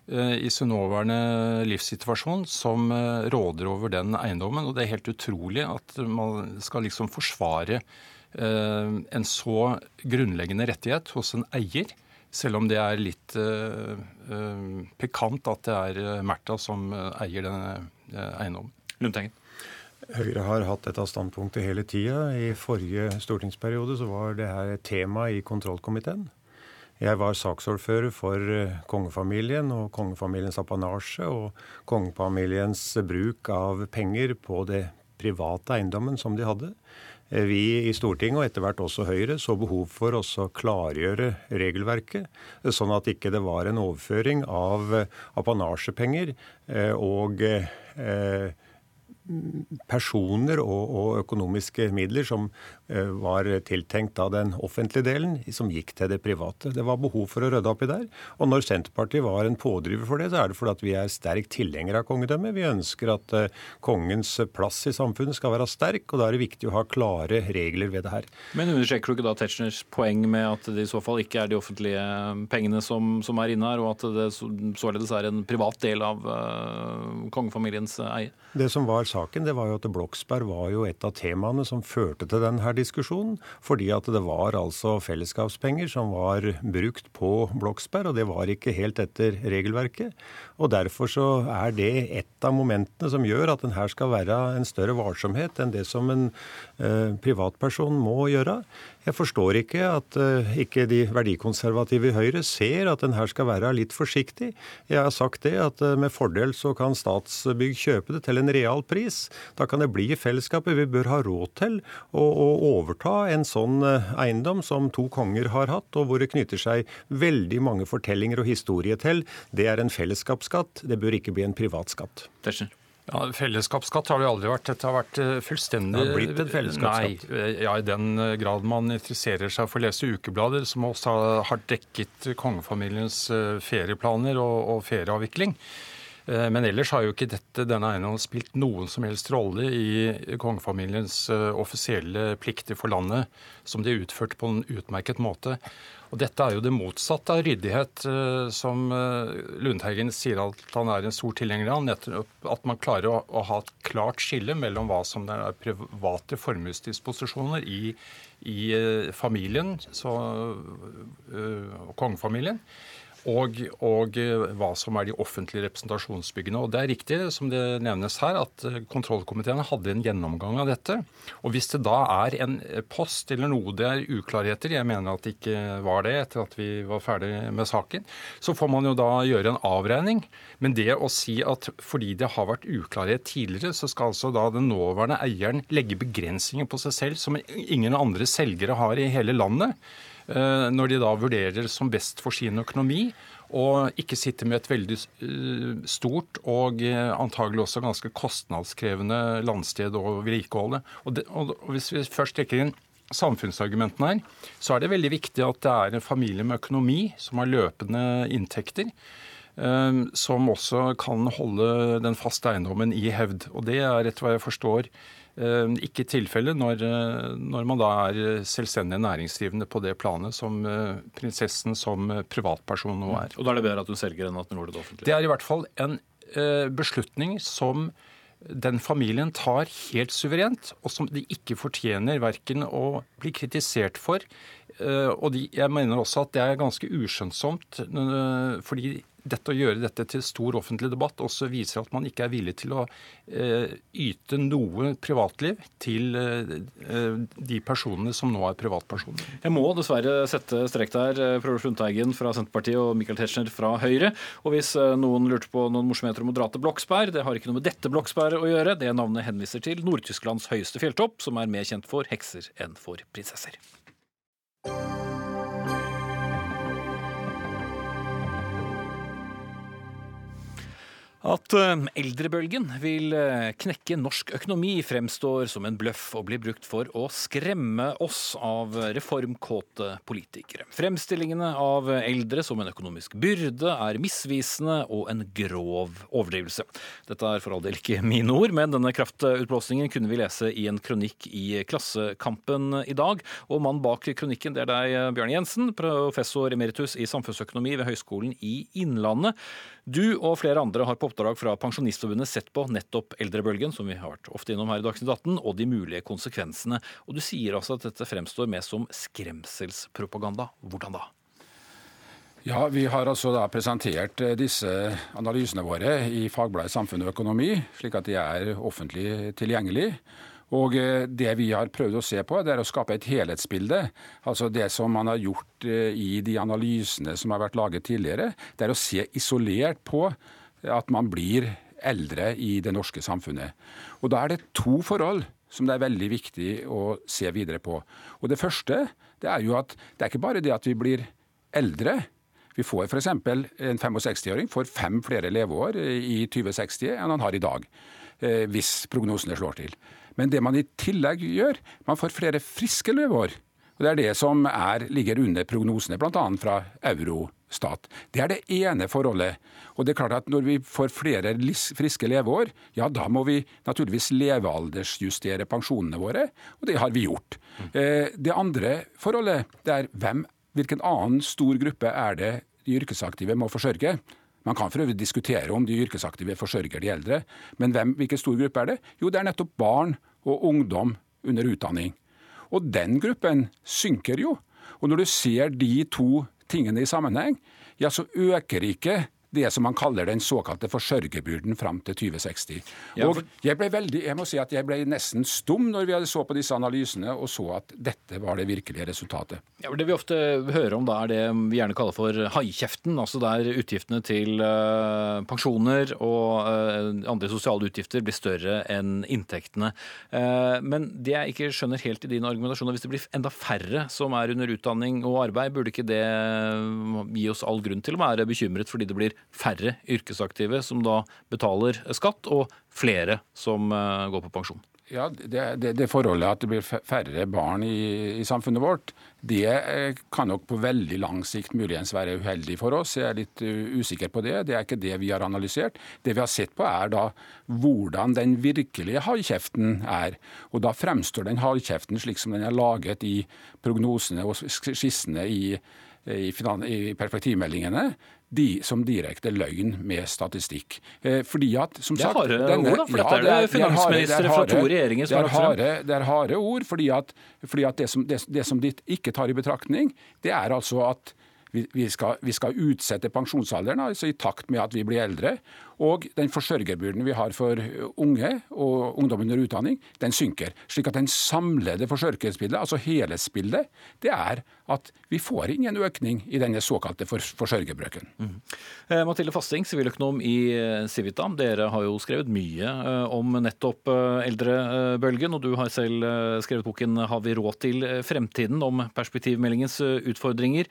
i sin nåværende livssituasjon som råder over den eiendommen. Og det er helt utrolig at man skal liksom forsvare en så grunnleggende rettighet hos en eier. Selv om det er litt eh, eh, pikant at det er eh, Märtha som eh, eier denne eh, eiendommen. Lundteigen. Høyre har hatt dette standpunktet hele tida. I forrige stortingsperiode så var det her et tema i kontrollkomiteen. Jeg var saksordfører for eh, kongefamilien og kongefamiliens apanasje og kongefamiliens bruk av penger på det private eiendommen som de hadde. Eh, Vi i Stortinget, og etter hvert også Høyre, så behov for å klargjøre regelverket, eh, sånn at ikke det var en overføring av eh, apanasjepenger og personer og, og økonomiske midler som var tiltenkt av den offentlige delen, som gikk til det private. Det var behov for å rydde opp i der. Og når Senterpartiet var en pådriver for det, så er det fordi at vi er sterk tilhenger av kongedømmet. Vi ønsker at eh, kongens plass i samfunnet skal være sterk, og da er det viktig å ha klare regler ved det her. Men understreker du ikke da Tetzschners poeng med at det i så fall ikke er de offentlige pengene som, som er inne her, og at det således er en privat del av uh, kongefamiliens eie? Det som var saken, det var jo at Bloksberg var jo et av temaene som førte til denne diskusjonen. Fordi at det var altså fellesskapspenger som var brukt på Bloksberg, og det var ikke helt etter regelverket. Og derfor så er det et av momentene som gjør at en her skal være en større varsomhet enn det som en eh, privatperson må gjøre. Jeg forstår ikke at eh, ikke de verdikonservative i Høyre ser at en her skal være litt forsiktig. Jeg har sagt det at eh, med fordel så kan Statsbygg kjøpe det til en real pris. Da kan det bli i fellesskapet. Vi bør ha råd til å, å overta en sånn eh, eiendom som to konger har hatt, og hvor det knytter seg veldig mange fortellinger og historie til. Det er en fellesskapsskatt. Det bør ikke bli en privatskatt. Tetzschner. Ja, Fellesskapsskatt har det aldri vært. Dette har vært eh, fullstendig Det har blitt en fellesskapsskatt. Nei, eh, ja, I den eh, grad man interesserer seg for å lese ukeblader, som også har- dekket kongefamiliens ferieplaner og, og ferieavvikling. Men ellers har jo ikke dette, denne eiendommen spilt noen som helst rolle i kongefamiliens offisielle plikter for landet, som de utførte utført på en utmerket måte. Og dette er jo det motsatte av ryddighet, eh, som eh, Lundteigen sier at han er en stor tilhenger av. At man klarer å, ha et klart skille mellom hva som er private formuesdisposisjoner i, i eh, familien, så, og kongefamilien, og, og eh, hva som er de offentlige representasjonsbyggene. Og Det er riktig som det nevnes her, at eh, kontrollkomiteen hadde en gjennomgang av dette. Og Hvis det da er en post eller noe det er uklarheter, jeg mener at det ikke var det etter at vi var ferdig med saken, så får man jo da gjøre en avregning. Men det å si at fordi det har vært uklarhet tidligere, så skal altså da den nåværende eieren legge begrensninger på seg selv som ingen andre selgere har i hele landet, Eh, når de da vurderer som best for sin økonomi, og ikke sitter med et veldig eh, stort og eh, antagelig også ganske kostnadskrevende landsted å vedlikeholde. Og, og hvis vi først trekker inn samfunnsargumentene her, så er det veldig viktig at det er en familie med økonomi som har løpende inntekter. Som også kan holde den faste eiendommen i hevd. Og det er etter hva jeg forstår Eh, ikke tilfellet når, eh, når, man da er selvstendig næringsdrivende på det planet som eh, prinsessen som privatperson nå er. Og da er det bedre at hun selger enn at hun gjør det offentlig? Det er i hvert fall en beslutning som den familien tar helt suverent, og som de ikke fortjener verken å bli kritisert for. Og de, jeg mener også at det er ganske uskjønnsomt, fordi dette å gjøre dette til stor offentlig debatt også viser at man ikke er villig til å eh, yte noe privatliv til eh, de personene som nå er privatpersoner. Jeg må dessverre sette strek der, Prolof Lundteigen fra Senterpartiet og Michael Tetzschner fra Høyre. Og hvis eh, noen lurte på noen morsomheter om å dra til Bloksberg, det har ikke noe med dette Bloksberg å gjøre. Det navnet henviser til Nord-Tysklands høyeste fjelltopp, som er mer kjent for hekser enn for prinsesser. thank you At eh, eldrebølgen vil eh, knekke norsk økonomi, fremstår som en bløff og blir brukt for å skremme oss av reformkåte politikere. Fremstillingene av eldre som en økonomisk byrde er misvisende og en grov overdrivelse. Dette er for all del ikke mine ord, men denne kraftutblåsningen kunne vi lese i en kronikk i Klassekampen i dag. Og mannen bak kronikken det er deg, Bjørn Jensen, professor emeritus i samfunnsøkonomi ved Høgskolen i Innlandet. Du og flere andre har på oppdrag fra Pensjonistforbundet sett på nettopp eldrebølgen, som vi har vært ofte innom her i Dagsnytt 18, og de mulige konsekvensene. Og du sier altså at dette fremstår mer som skremselspropaganda. Hvordan da? Ja, Vi har altså da presentert eh, disse analysene våre i fagbladet Samfunn og økonomi, slik at de er offentlig tilgjengelig. Og eh, Det vi har prøvd å se på, det er å skape et helhetsbilde. Altså Det som man har gjort eh, i de analysene som har vært laget tidligere, det er å se isolert på at man blir eldre i det norske samfunnet. Og Da er det to forhold som det er veldig viktig å se videre på. Og Det første det er jo at det er ikke bare det at vi blir eldre. Vi får f.eks. en 65-åring får fem flere leveår i 2060 enn han har i dag. Eh, hvis prognosene slår til. Men det man i tillegg gjør, man får flere friske leveår. Og Det er det som er, ligger under prognosene, bl.a. fra Eurostat. Det er det ene forholdet. Og det er klart at Når vi får flere friske leveår, ja da må vi naturligvis levealdersjustere pensjonene våre, og det har vi gjort. Eh, det andre forholdet det er hvem, hvilken annen stor gruppe er det de yrkesaktive må forsørge. Man kan for øvrig diskutere om de yrkesaktive forsørger de eldre, men hvem, hvilken stor gruppe er det? Jo, det er nettopp barn og ungdom under utdanning. Og den gruppen synker jo. Og når du ser de to tingene i sammenheng, ja, så øker ikke det som man kaller den såkalte forsørgerbyrden fram til 2060. Og jeg ble veldig, jeg må si at jeg ble nesten stum når vi så på disse analysene og så at dette var det virkelige resultatet. Ja, det vi ofte hører om da er det vi gjerne kaller for haikjeften. altså Der utgiftene til uh, pensjoner og uh, andre sosiale utgifter blir større enn inntektene. Uh, men det jeg ikke skjønner helt i din argumentasjon, hvis det blir enda færre som er under utdanning og arbeid, burde ikke det gi oss all grunn til å være bekymret fordi det blir færre yrkesaktive som da betaler skatt, og flere som eh, går på pensjon. Ja, det, det, det, forholdet at det blir færre barn i, i, samfunnet vårt, det eh, kan nok på veldig lang sikt muligens være uheldig for oss. Jeg er litt usikker på det. Det er ikke det vi har analysert. Det vi har sett på er da hvordan den virkelige hardkjeften er. Og da fremstår den hardkjeften slik som den er laget i prognosene og skissene i i, i perspektivmeldingene de, som direkte løgn med statistikk. Eh, fordi at, som sagt Det er harde ord, da, for ja, dette er det finansministre fra to regjeringer som har lagt frem. Det er harde ord, fordi at, fordi at det, som, det, det som de ikke tar i betraktning, det er altså at vi, vi, skal, vi skal utsette pensjonsalderen altså i takt med at vi blir eldre. Og den forsørgerbyrden vi har for unge og ungdom under utdanning, den synker. Slik at den samlede forsørgerbildet, altså helhetsbildet, det er at vi får ingen økning i denne såkalte forsørgerbrøken. Mm. Eh, Mathilde Fasting, siviløkonom i eh, Civita. Dere har jo skrevet mye eh, om nettopp eldrebølgen, og du har selv skrevet boken 'Har vi råd til fremtiden?' om perspektivmeldingens utfordringer.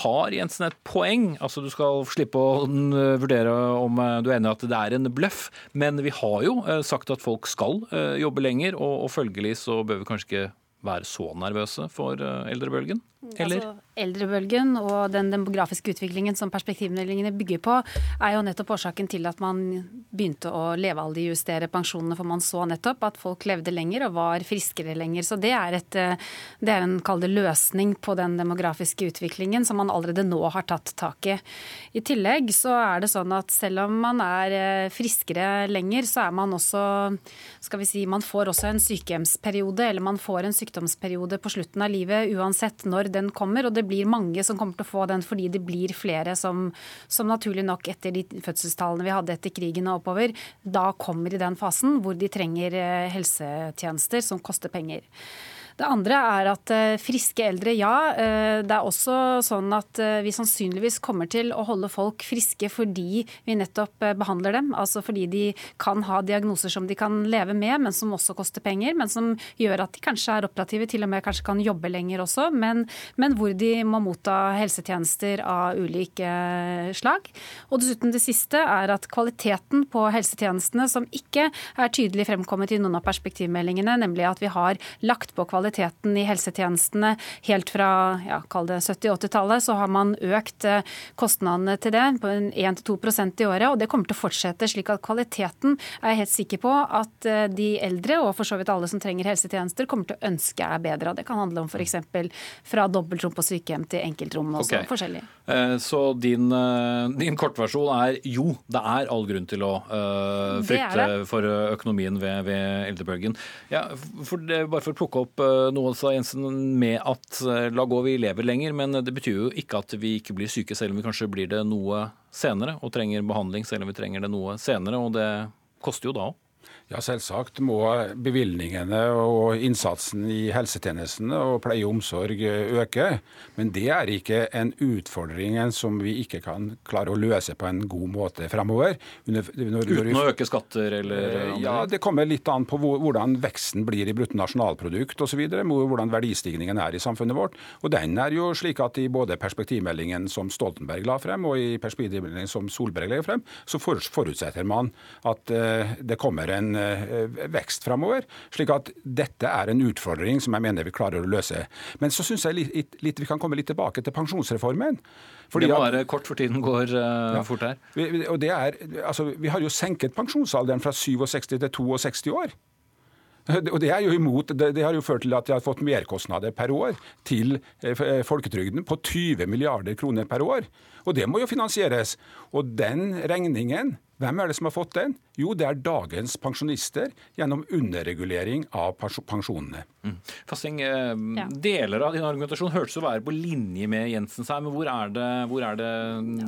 Har Jensen et poeng? Altså Du skal slippe å vurdere om du er enig at det er en bløff, men vi har jo sagt at folk skal jobbe lenger, og, og følgelig så bør vi kanskje ikke være så nervøse for eldrebølgen? Eller? Altså, eldrebølgen og den demografiske utviklingen som perspektivmeldingene bygger på, er jo nettopp årsaken til at man begynte å levealderjustere pensjonene. For man så nettopp at folk levde lenger og var friskere lenger. Så det er, et, det er en det, løsning på den demografiske utviklingen som man allerede nå har tatt tak i. I tillegg så er det sånn at selv om man er eh, friskere lenger, så er man også skal vi si, Man får også en sykehjemsperiode eller man får en sykdomsperiode på slutten av livet uansett når den kommer. Og det blir mange som kommer til å få den fordi det blir flere som, som naturlig nok etter de fødselstallene vi hadde etter krigen og oppover, da kommer i den fasen hvor de trenger eh, helsetjenester som koster penger. Det andre er at eh, friske eldre, ja. Eh, det er også sånn at eh, vi sannsynligvis kommer til å holde folk friske fordi vi nettopp behandler dem. Altså fordi de kan ha diagnoser som de kan leve med, men som også koster penger. Men som gjør at de kanskje er operative, til og med kanskje kan jobbe lenger også. Men, men hvor de må motta helsetjenester av ulike slag. Og dessuten det siste er at kvaliteten på helsetjenestene, som ikke er tydelig fremkommet i noen av perspektivmeldingene, nemlig at vi har lagt på kvalitet kvaliteten i helsetjenestene helt fra ja, 70-80-tallet, så har man økt eh, kostnadene til det på 1-2% i året. Og det kommer til å fortsette, slik at kvaliteten er jeg helt sikker på at eh, de eldre, og for så vidt alle som trenger helsetjenester, kommer til å ønske er bedre. Og det kan handle om f.eks. fra dobbeltrom på sykehjem til enkeltrom og okay. forskjellig. Eh, så din, din, kortversjon er jo, det er all grunn til å uh, frykte for økonomien ved, ved eldrebølgen. Ja, for det, bare for å plukke opp noe, sa Jensen, med at eh, la gå, vi lever lenger. Men det betyr jo ikke at vi ikke blir syke, selv om vi kanskje blir det noe senere. Og trenger behandling selv om vi trenger det noe senere. Og det koster jo da òg. Ja, Selvsagt må bevilgningene og innsatsen i helsetjenestene og pleie og omsorg øke. Men det er ikke en utfordring som vi ikke kan klare å løse på en god måte fremover. Uten å øke skatter eller eh, andre? Ja, Det kommer litt an på hvordan veksten blir i bruttonasjonalprodukt osv. Hvordan verdistigningen er i samfunnet vårt. Og Den er jo slik at i både perspektivmeldingen som Stoltenberg la frem og i perspektivmeldingen som Solberg legger frem, så forutsetter man at eh, det kommer en Eh, vekst framover. Slik at dette er en utfordring som jeg mener vi klarer å løse. Men så syns jeg litt, litt, vi kan komme litt tilbake til pensjonsreformen. Fordi det må være kort, for tiden går uh, ja, fort her. Vi, og det er, altså, vi har jo senket pensjonsalderen fra 67 til 62 år. *laughs* Og Det er jo imot, det, har jo ført til at de har fått merkostnader per år til eh, folketrygden på 20 milliarder kroner per år. Og det må jo finansieres. Og den regningen hvem er det som har fått den? Jo, det er dagens pensjonister gjennom underregulering av pensjonene. Mm. Fasting, eh, ja. Deler av din argumentasjon hørtes å være på linje med Jensens her, men hvor er det, hvor er det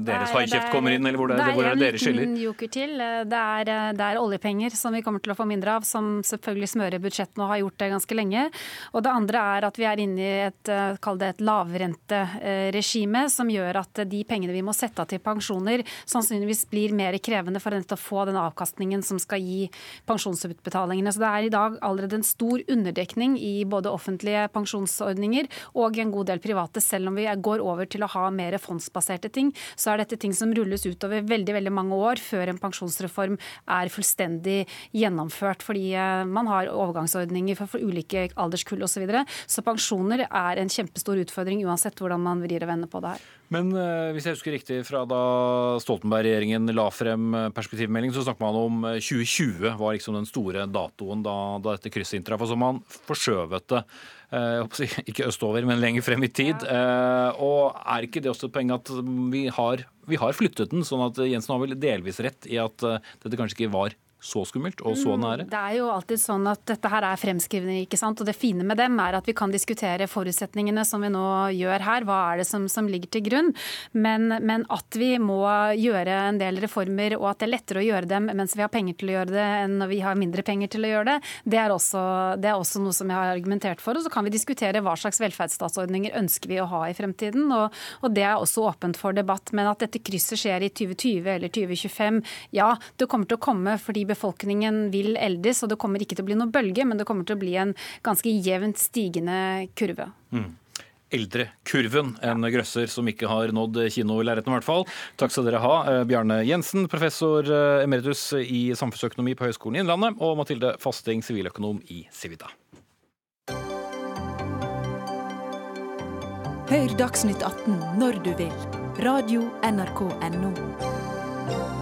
deres haikjeft kommer inn, eller hvor, det, hvor er det dere skiller? Det er en joker til. Det er, eh, det er, oljepenger som vi kommer til å få mindre av, som selvfølgelig smører budsjettene og har gjort det ganske lenge. Og det andre er at vi er inne i et, eh, kall det et lavrenteregime, som gjør at de pengene vi må sette av til pensjoner, sannsynligvis blir mer krevende for å få den avkastningen som skal gi pensjonsutbetalingene. Så det er i dag allerede en stor underdekning i både offentlige pensjonsordninger og en god del private. Selv om vi går over til å ha mer fondsbaserte ting, så er dette ting som rulles ut over veldig, veldig mange år før en pensjonsreform er fullstendig gjennomført. Fordi eh, man har overgangsordninger for ulike alderskull osv. Så, videre. så pensjoner er en kjempestor utfordring uansett hvordan man vrir og vender på det her. Men uh, hvis jeg husker riktig fra da Stoltenberg-regjeringen la frem perspektivmeldingen, perspektivmelding, så snakker man om 2020 eh, var liksom den store datoen da, da dette krysset inntraff. så man forskjøvet det. *laughs* Ikke østover, men lenger frem i tid. Og er ikke det også et poeng at vi har, vi har, flyttet den, sånn at Jensen har vel delvis rett i at dette kanskje ikke var så skummelt og så nære? Det er jo alltid sånn at dette her er fremskrivninger, ikke sant. Og det fine med dem er at vi kan diskutere forutsetningene som vi nå gjør her. Hva er det som, som ligger til grunn? Men, men, at vi må gjøre en del reformer, og at det er lettere å gjøre dem mens vi har penger til å gjøre det, enn når vi har mindre penger til å gjøre det, det er også, det er også noe som jeg har argumentert for. Og så kan vi diskutere hva slags velferdsstatsordninger ønsker vi å ha i fremtiden. Og, og det er også åpent for debatt. Men at dette krysset skjer i 2020 eller 2025, ja, det kommer til å komme fordi befolkningen vil eldes, og det kommer ikke til å bli noen bølge, men det kommer til å bli en ganske jevnt stigende kurve. Mm eldrekurven. En grøsser som ikke har nådd kinolerretet, i hvert fall. Takk skal dere ha, eh, Bjarne Jensen, professor eh, emeritus i samfunnsøkonomi på Høgskolen i Innlandet, og Mathilde Fasting, siviløkonom i Civita. Hør Dagsnytt 18 når du vil. Radio NRK Radio.nrk.no.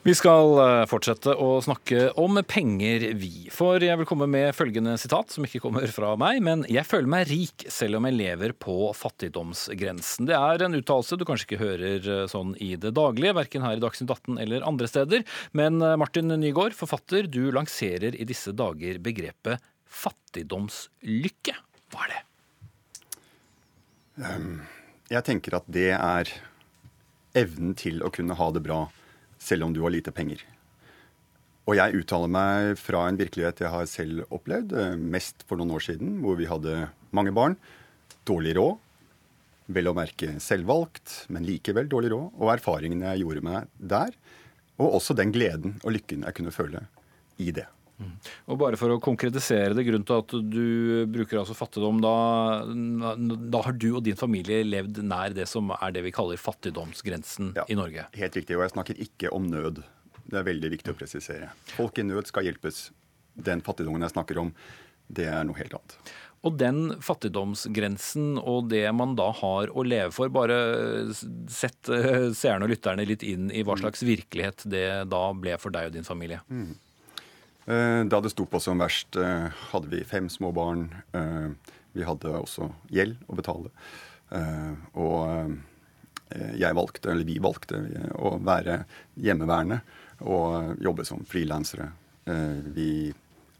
Vi skal eh, fortsette å snakke om penger, vi. For jeg vil komme med følgende sitat, som ikke kommer fra meg. Men jeg føler meg rik selv om jeg lever på fattigdomsgrensen. Det er en uttalelse du kanskje ikke hører eh, sånn i det daglige, verken her i Dagsnytt 18 eller andre steder. Men eh, Martin Nygaard, forfatter, du lanserer i disse dager begrepet fattigdomslykke. Hva er det? Ehm, jeg tenker at det er evnen til å kunne ha det bra selv om du har lite penger. Og jeg uttaler meg fra en virkelighet jeg har selv opplevd, eh, mest for noen år siden, hvor vi hadde mange barn, dårlig råd, vel å merke selvvalgt, men likevel dårlig råd, og erfaringene jeg gjorde meg der, og også den gleden og lykken jeg kunne føle i det. Og bare for å konkretisere det, grunnen til at du bruker altså fattigdom, da, da, har du og din familie levd nær det som er det vi kaller fattigdomsgrensen ja, i Norge? Helt riktig, og jeg snakker ikke om nød. Det er veldig viktig å presisere. Folk i nød skal hjelpes. Den fattigdommen jeg snakker om, det er noe helt annet. Og den fattigdomsgrensen og det man da har å leve for, bare sett eh, seerne og lytterne litt inn i hva mm. slags virkelighet det da ble for deg og din familie. Mm. Eh, da det sto på som verst, eh, hadde vi fem små barn. Eh, vi hadde også gjeld å betale. Og jeg valgte, eller vi valgte, å være hjemmeværende og jobbe som frilansere. Vi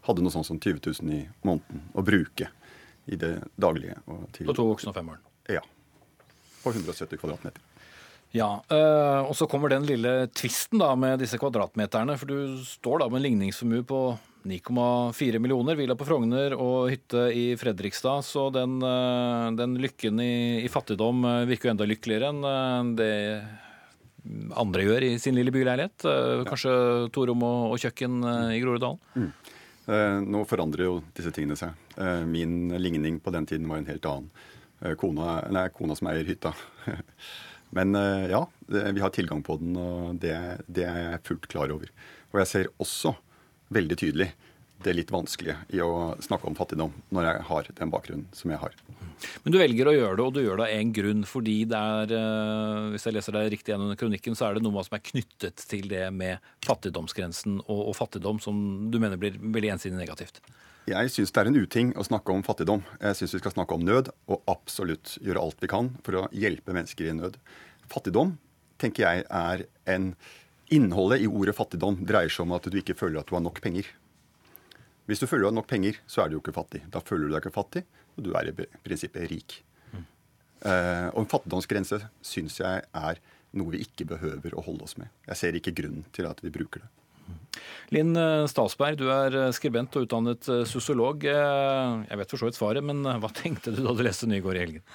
hadde noe sånt som 20 000 i måneden å bruke i det daglige. Til, på to voksne og fem barn? Ja. På 170 kvadratmeter. Ja, øh, Og så kommer den lille tvisten da med disse kvadratmeterne. For du står da med en ligningsformue på 9,4 millioner, villa på Frogner og hytte i Fredrikstad. Så den, øh, den lykken i, i, fattigdom eh, virker jo enda lykkeligere enn det andre gjør i sin lille byleilighet. Kanskje to rom og, og kjøkken i Groruddalen. Mm. nå forandrer jo disse tingene seg. min ligning på den tiden var en helt annen. kona, nei, kona som eier hytta. *laughs* Men eh, ja, vi har tilgang på den, og det, det, er jeg fullt klar over. Og jeg ser også veldig tydelig det litt vanskelige i å snakke om fattigdom når jeg har den bakgrunnen som jeg har. Men du velger å gjøre det, og du gjør det av én grunn. Fordi det er, eh, hvis jeg leser deg riktig gjennom kronikken, så er det noe som er knyttet til det med fattigdomsgrensen og, og fattigdom som du mener blir veldig ensidig negativt. Jeg syns det er en uting å snakke om fattigdom. Jeg syns vi skal snakke om nød, og absolutt gjøre alt vi kan for å hjelpe mennesker i nød. Fattigdom tenker jeg er en Innholdet i ordet fattigdom dreier seg om at du ikke føler at du har nok penger. Hvis du føler du har nok penger, så er du jo ikke fattig. Da føler du deg ikke fattig, og du er i prinsippet rik. Mm. Uh, og en fattigdomsgrense syns jeg er noe vi ikke behøver å holde oss med. Jeg ser ikke grunnen til at vi bruker det. Linn eh, Stalsberg, du er eh, skribent og utdannet eh, sosiolog. Jeg vet for så vidt svaret, men hva *laughs* tenkte du da du leste Nygaard i helgen?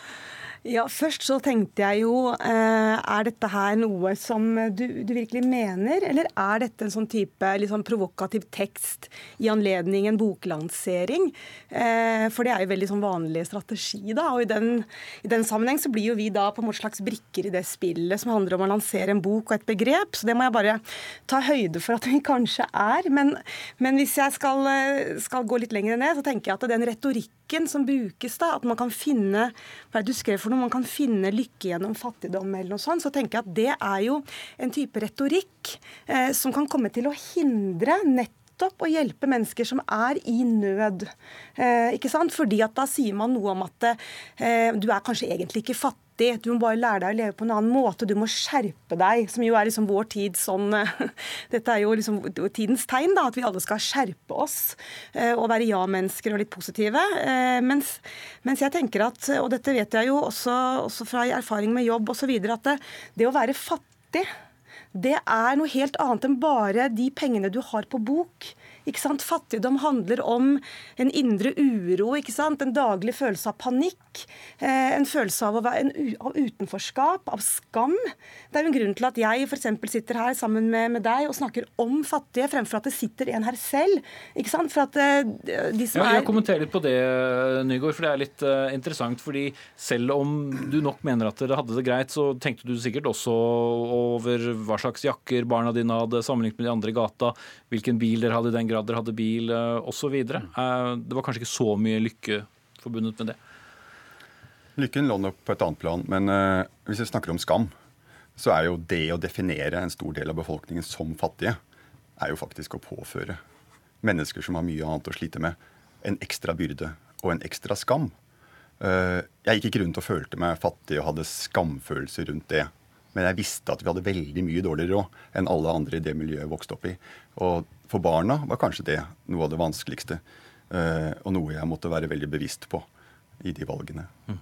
Ja, Først så tenkte jeg jo Er dette her noe som du, du, virkelig mener, eller er dette en sånn type sånn provokativ tekst i anledning en boklansering? For det er jo veldig sånn vanlig strategi, da. Og i den, i den sammenheng så blir jo vi da på en måte slags brikker i det spillet som handler om å lansere en bok og et begrep. Så det må jeg bare ta høyde for at vi kanskje er. Men, men hvis jeg skal, skal gå litt lenger ned, så tenker jeg at den retorikken som brukes, da, at man kan finne hva er det du skrev for noe, man kan finne lykke gjennom fattigdom eller noe sånt, så tenker jeg at det er jo en type retorikk eh, som kan komme til å hindre nettopp nettopp å hjelpe mennesker som er i nød. Eh, ikke sant? Fordi at da sier man noe om at eh, du er kanskje egentlig ikke fattig. Du må bare lære deg å leve på en annen måte. Du må skjerpe deg, som jo er liksom vår tid sånn *laughs* Dette er jo liksom tidens tegn, da, at vi alle skal skjerpe oss eh, og være ja-mennesker og litt positive. Eh, mens, mens, jeg tenker at, og dette vet jeg jo også, også fra erfaring med jobb osv., at det, det å være fattig det er noe helt annet enn bare de pengene du har på bok. Ikke sant? Fattigdom handler om en indre uro, ikke sant? en daglig følelse av panikk. Eh, en følelse av, en, av, utenforskap, av skam. Det er jo en grunn til at jeg f.eks. sitter her sammen med, med, deg og snakker om fattige, fremfor at det sitter en her selv. Ikke sant? For at eh, de som ja, er Jeg kommenterer litt på det, Nygaard, for det er litt uh, interessant. fordi selv om du nok mener at dere hadde det greit, så tenkte du sikkert også over hva slags jakker barna dine hadde sammenlignet med de andre i gata, hvilken bil dere hadde i den grad grad dere hadde bil osv. Eh, det var kanskje ikke så mye lykke forbundet med det? Lykken lå nok på et annet plan. Men uh, hvis vi snakker om skam, så er jo det å definere en stor del av befolkningen som fattige, er jo faktisk å påføre mennesker som har mye annet å slite med, en ekstra byrde og en ekstra skam. Jeg gikk ikke rundt og følte meg fattig og hadde skamfølelse rundt det. Men jeg visste at vi hadde veldig mye dårligere råd enn alle andre i det miljøet jeg vokste opp i. Og for barna var kanskje det noe av det vanskeligste, eh, og noe jeg måtte være veldig bevisst på i de valgene. Mm.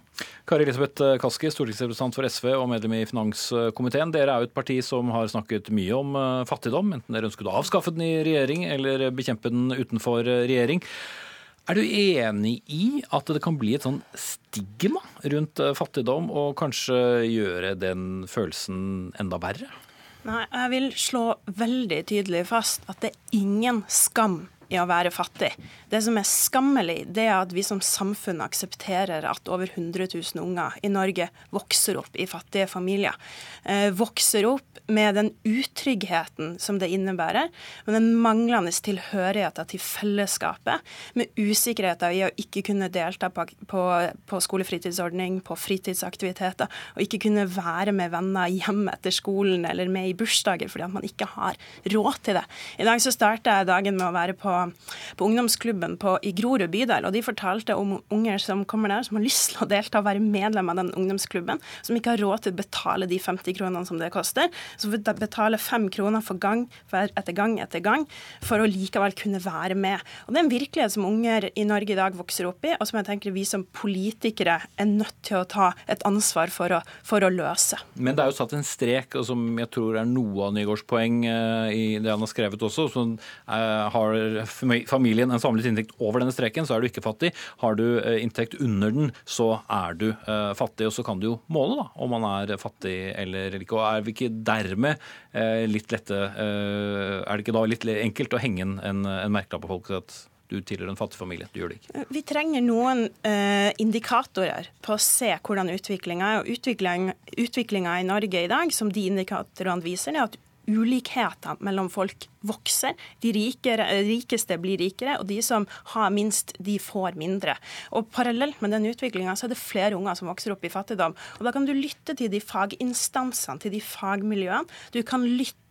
Kari Elisabeth Kaski, stortingsrepresentant for SV og medlem i finanskomiteen. Dere er jo et parti som har snakket mye om eh, fattigdom, enten dere ønsket å avskaffe den i regjering eller bekjempe den utenfor regjering. Er du enig i at det kan bli et sånn stigma rundt eh, fattigdom, og kanskje gjøre den følelsen enda verre? Nei, jeg vil slå veldig tydelig fast at det er ingen skam i å være fattig. Det som er skammelig, det er at vi som samfunn aksepterer at over 100 000 unger i Norge vokser opp i fattige familier. Eh, vokser opp med den utryggheten som det innebærer, med den manglende tilhørigheten til fellesskapet, med usikkerheten i å ikke kunne delta på, på, på skolefritidsordning, på fritidsaktiviteter, og ikke kunne være med venner hjemme etter skolen eller med i bursdager fordi at man ikke har råd til det. I dag så starter jeg dagen med å være på, på ungdomsklubben på, i Grorud bydel, og de fortalte om unger som kommer der, som har lyst til å delta og være medlem av den ungdomsklubben, som ikke har råd til å betale de 50 kronene som det koster, som betaler betale fem kroner for gang etter gang etter gang for å likevel kunne være med. Og Det er en virkelighet som unger i Norge i dag vokser opp i, og som jeg tenker vi som politikere er nødt til å ta et ansvar for å, for å løse. Men det er jo satt en strek, og som jeg tror er noe av Nygaards poeng eh, i det han har skrevet også. som uh, Har familien en samlet inntekt over denne streken, så er du ikke fattig. Har du uh, inntekt under den, så er du uh, fattig. Og så kan du jo måle da, om man er fattig eller ikke. Og er vi ikke dermed litt lette Er det ikke da litt enkelt å henge en, en, en merkelapp på folk at du tilhører en fattig familie. Du gjør det ikke. Vi trenger noen uh, indikatorer på å se hvordan utviklinga er. Og utviklinga i Norge i dag, som de indikatorene viser, er at ulikheter mellom folk vokser. De rikere, rikeste blir rikere, og de som har minst, de får mindre. Og Parallelt med den utviklinga er det flere unger som vokser opp i fattigdom. Og Da kan du lytte til de faginstansene, til de fagmiljøene. Du kan lytte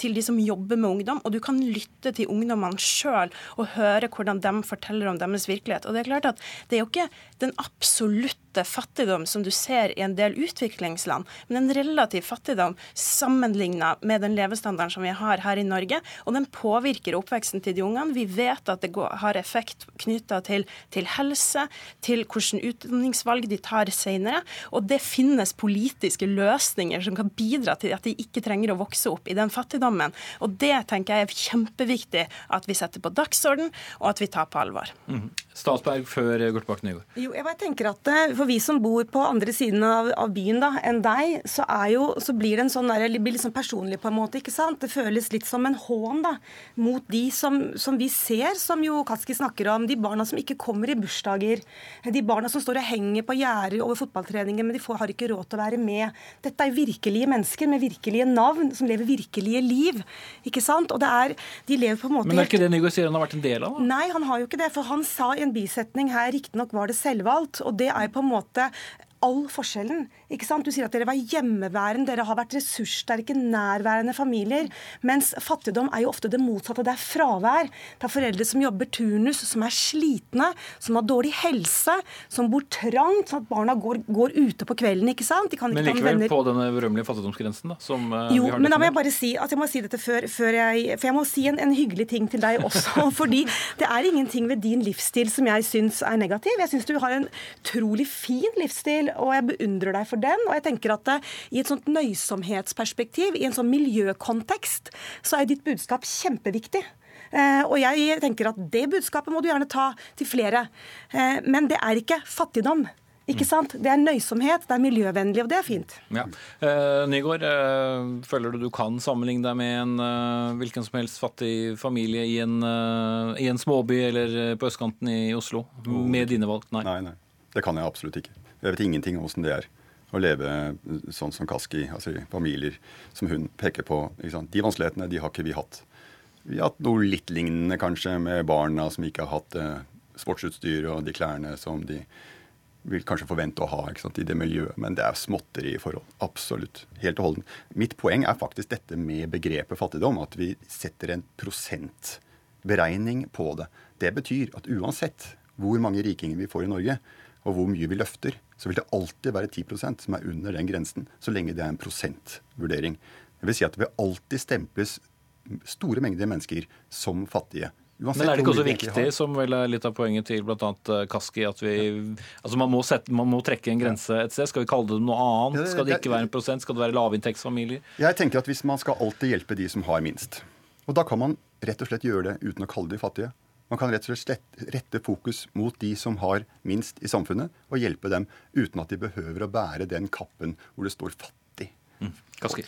til de som jobber med ungdom, og du kan lytte til ungdommene sjøl og høre hvordan de forteller om deres virkelighet. Og Det er klart at det er jo ikke den absolutte fattigdom som du ser i en del utviklingsland, men en relativ fattigdom sammenligna med den levestandarden som vi har her i Norge. Og den påvirker oppveksten til de ungene. Vi vet at det går, har effekt knytta til, til, helse, til hvilke utdanningsvalg de tar senere. Og det finnes politiske løsninger som kan bidra til at de ikke trenger å vokse opp i den fattigdommen. Og det tenker jeg er kjempeviktig at vi setter på dagsorden, og at vi tar på alvor. Mm. Statsberg før Gortbakken Nygaard. Jo, jeg bare tenker at eh, For vi som bor på andre siden av, av byen da, enn deg, så, jo, så blir det en sånn der, blir litt sånn personlig på en måte. ikke sant? Det føles litt som en hån da, mot de som, som vi ser, som jo Kaski snakker om. De barna som ikke kommer i bursdager. De barna som står og henger på gjerder over fotballtreninger, men de får, har ikke råd til å være med. Dette er virkelige mennesker med virkelige navn, som lever virkelige liv. ikke sant? Og det er, de lever på en måte... Men er ikke det han har vært en del av? Da? Nei, han har jo ikke det. For han sa i en bisetning her, riktignok var det selvvalgt, og det er på en måte all forskjellen Ikke sant? Du sier at dere var hjemmeværende, dere har vært ressurssterke, nærværende familier. Mens fattigdom er jo ofte det motsatte. Det er fravær. Det er foreldre som jobber turnus, som er slitne, som har dårlig helse, som bor trangt, sånn at barna går, går ute på kvelden. ikke sant? De kan ikke Men likevel på denne berømmelige fattigdomsgrensen, da, som eh, Jo, vi har men da må jeg bare si at jeg må si dette før, før jeg For jeg må si en, en hyggelig ting til deg også. *laughs* fordi det er ingenting ved din livsstil som jeg syns er negativ. Jeg syns du har en utrolig fin livsstil, og jeg beundrer deg for den. Og jeg tenker at det, i et sånt nøysomhetsperspektiv, i en sånn miljøkontekst, så er ditt budskap kjempeviktig. Eh, og jeg tenker at det budskapet må du gjerne ta til flere. Eh, men det er ikke fattigdom. Ikke sant? Det er nøysomhet, det er miljøvennlig, og det er fint. Ja. Eh, Nygaard, eh, føler du du kan sammenligne deg med en eh, hvilken som helst fattig familie i en, eh, i en småby eller eh, på østkanten i Oslo, med dine valg? Nei. Nei, nei. Det kan jeg absolutt ikke. Jeg vet ingenting om hvordan det er å leve sånn som Kaski, altså familier som hun peker på. De vanskelighetene de har ikke vi hatt. Vi har hatt noe litt lignende kanskje med barna som ikke har hatt eh, sportsutstyr og de klærne som de vil kanskje forvente å ha sant, i det miljøet. Men det er småtteri i forhold. Absolutt. Helt og holdent. Mitt poeng er faktisk dette med begrepet fattigdom. At vi setter en prosentberegning på det. Det betyr at uansett hvor mange rikinger vi får i Norge, og hvor mye vi løfter, så vil det alltid være 10% som er under den grensen, så lenge det er en prosentvurdering. Det vil si at det vil alltid stemples store mengder mennesker som fattige. Uansett Men er det ikke også viktig, har. som vel er litt av poenget til bl.a. Kaski, at vi Altså man må, sette, man må trekke en grense et sted. Skal vi kalle det noe annet? Skal det det- ikke være en prosent? Skal det være lavinntektsfamilier? Jeg tenker at hvis man skal alltid hjelpe de som har minst, og da kan man rett og slett gjøre det uten å kalle de fattige. Man kan rett og slett rette fokus mot de som har minst i samfunnet, og hjelpe dem uten at de behøver å bære den kappen hvor det står fattig. Kaski.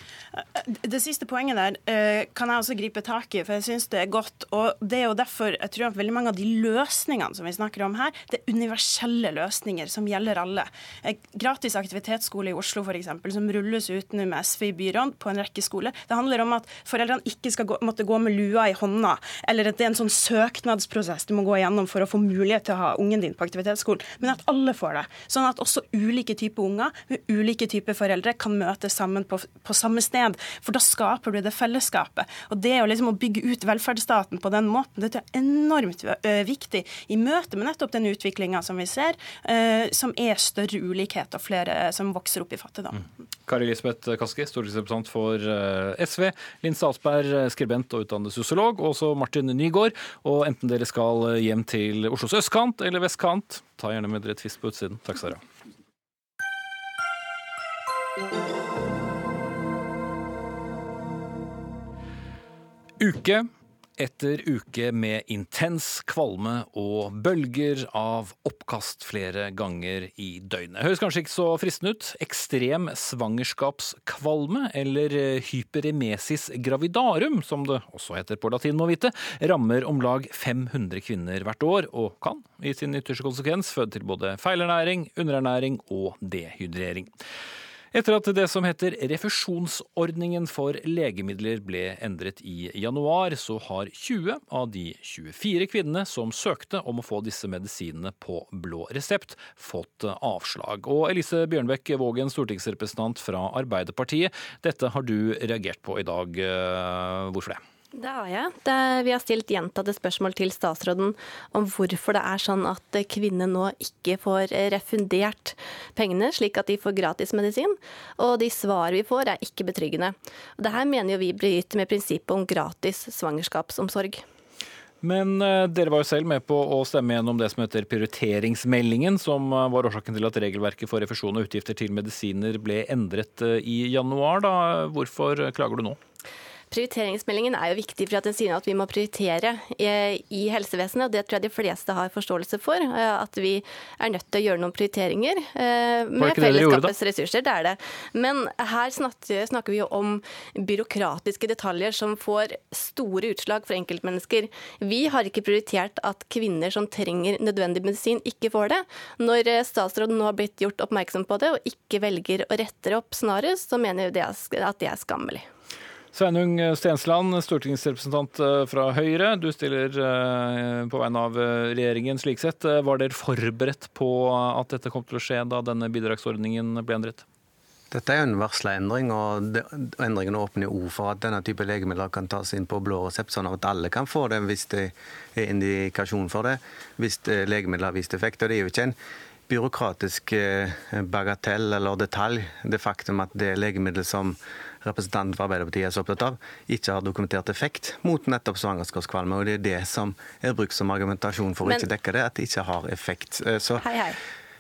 Det siste poenget der eh, kan jeg også gripe tak i, for jeg syns det er godt. Og det er jo derfor jeg tror at veldig mange av de løsningene som vi snakker om her, det er universelle løsninger som gjelder alle. Eh, Gratis aktivitetsskole i Oslo f.eks., som rulles ut nå med SV i byråd på en rekke skoler. Det handler om at foreldrene ikke skal gå, måtte gå med lua i hånda, eller at det er en sånn søknadsprosess du må gå igjennom for å få mulighet til å ha ungen din på aktivitetsskolen, men at alle får det. Sånn at også ulike typer unger med ulike typer foreldre kan møtes sammen på, på samme sted. For da skaper du det fellesskapet. Og det å liksom å bygge ut velferdsstaten på den måten, det er enormt viktig i møte med nettopp den utviklinga som vi ser, som er større ulikhet og flere som vokser opp i fattigdom. Kari Elisabeth Kaski, stortingsrepresentant for SV. Linn Salsberg, eh, skribent og utdannet sosiolog. Og også Martin Nygaard. Og enten dere skal hjem til Oslos østkant eller vestkant, ta gjerne med dere et fisk på utsiden. Takk skal dere ha. Uke etter uke med intens kvalme og bølger av oppkast flere ganger i døgnet. Høres kanskje ikke så fristende ut. Ekstrem svangerskapskvalme, eller hyperemesis gravidarum, som det også heter på latin, må vite, rammer om lag 500 kvinner hvert år, og kan i sin ytterste konsekvens føde til både feilernæring, underernæring og dehydrering. Etter at det som heter refusjonsordningen for legemidler ble endret i januar, så har 20 av de 24 kvinnene som søkte om å få disse medisinene på blå resept, fått avslag. Og Elise Bjørnbekk Vågen, stortingsrepresentant fra Arbeiderpartiet, dette har du reagert på i dag. Hvorfor det? Det har jeg. Det, vi har stilt gjentatte spørsmål til statsråden om hvorfor det er sånn at kvinner nå ikke får refundert pengene, slik at de får gratis medisin. Og de svar vi får er ikke betryggende. Dette mener jo vi bryter med prinsippet om gratis svangerskapsomsorg. Men eh, dere var jo selv med på å stemme gjennom det som heter prioriteringsmeldingen, som eh, var årsaken til at regelverket for refusjon av utgifter til medisiner ble endret eh, i januar. Da. Hvorfor klager du nå? Prioriteringsmeldingen er jo viktig for at den sier at vi må prioritere i helsevesenet. og Det tror jeg de fleste har forståelse for. At vi er nødt til å gjøre noen prioriteringer med fellesskapets ressurser. Det er det. Men her snakker vi jo om byråkratiske detaljer som får store utslag for enkeltmennesker. Vi har ikke prioritert at kvinner som trenger nødvendig medisin, ikke får det. Når statsråden nå har blitt gjort oppmerksom på det, og ikke velger å rette det opp snarest, så mener vi at det er skammelig. Sveinung Stensland, stortingsrepresentant fra Høyre. Du stiller på vegne av regjeringen slik sett. Var dere forberedt på at dette kom til å skje da denne bidragsordningen ble endret? Dette er jo en varsla endring, og endringen åpner jo for at denne type legemidler kan tas inn på blå resept, sånn at alle kan få det hvis det er indikasjon for det, hvis legemidler har vist effekt. Og det er jo ikke en byråkratisk eh, bagatell eller detalj det faktum at det er legemiddel som representanten for Arbeiderpartiet er så opptatt av, ikke har dokumentert effekt mot nettopp svangerskapskvalme. Og det er det som er brukt som argumentasjon for å ikke dekke det, at det ikke har effekt. Eh, så hei, hei.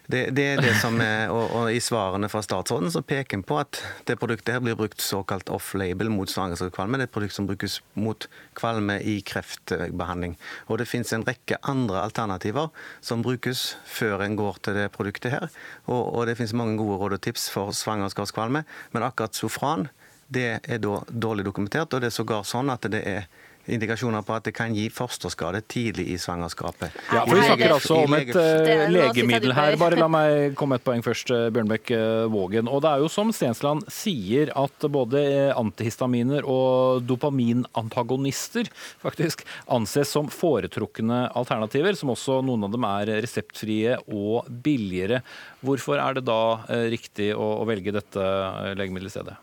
Det, det, er det som er, og, og, I svarene fra statsråden så peker en på at det produktet her blir brukt såkalt off-label mot svangerskapskvalme. Det er et produkt som brukes mot kvalme i kreftbehandling. Og Det finnes en rekke andre alternativer som brukes før en går til det produktet her. Og, og det finnes mange gode råd og tips for svangerskapskvalme, men akkurat sofran det er da dårlig dokumentert. og Det er sågar sånn at det er indikasjoner på at det kan gi fosterskade tidlig i svangerskapet. Ja, for Vi snakker altså om et uh, legemiddel her. Bare la meg komme et poeng først, eh, Bjørnbekk uh, Vågen. Og Det er jo som Stensland sier, at både antihistaminer og dopaminantagonister faktisk anses som foretrukne alternativer, som også noen av dem er reseptfrie og billigere. Hvorfor er det da riktig å, å velge dette legemiddelet i stedet?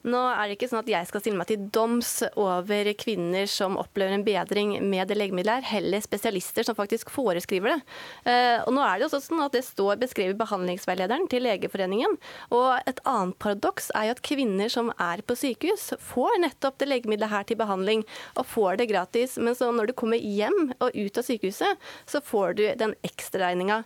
Nå er det ikke sånn at jeg skal stille meg til doms over kvinner som opplever en bedring med det legemiddelet heller spesialister som faktisk foreskriver det. Eh, og nå er det også sånn at det står beskrevet i behandlingsveilederen til Legeforeningen. Og et annet paradoks er jo at kvinner som er på sykehus, får nettopp det legemiddelet her til behandling, og får det gratis. Men når du kommer hjem og ut av sykehuset, så får du den ekstraregninga.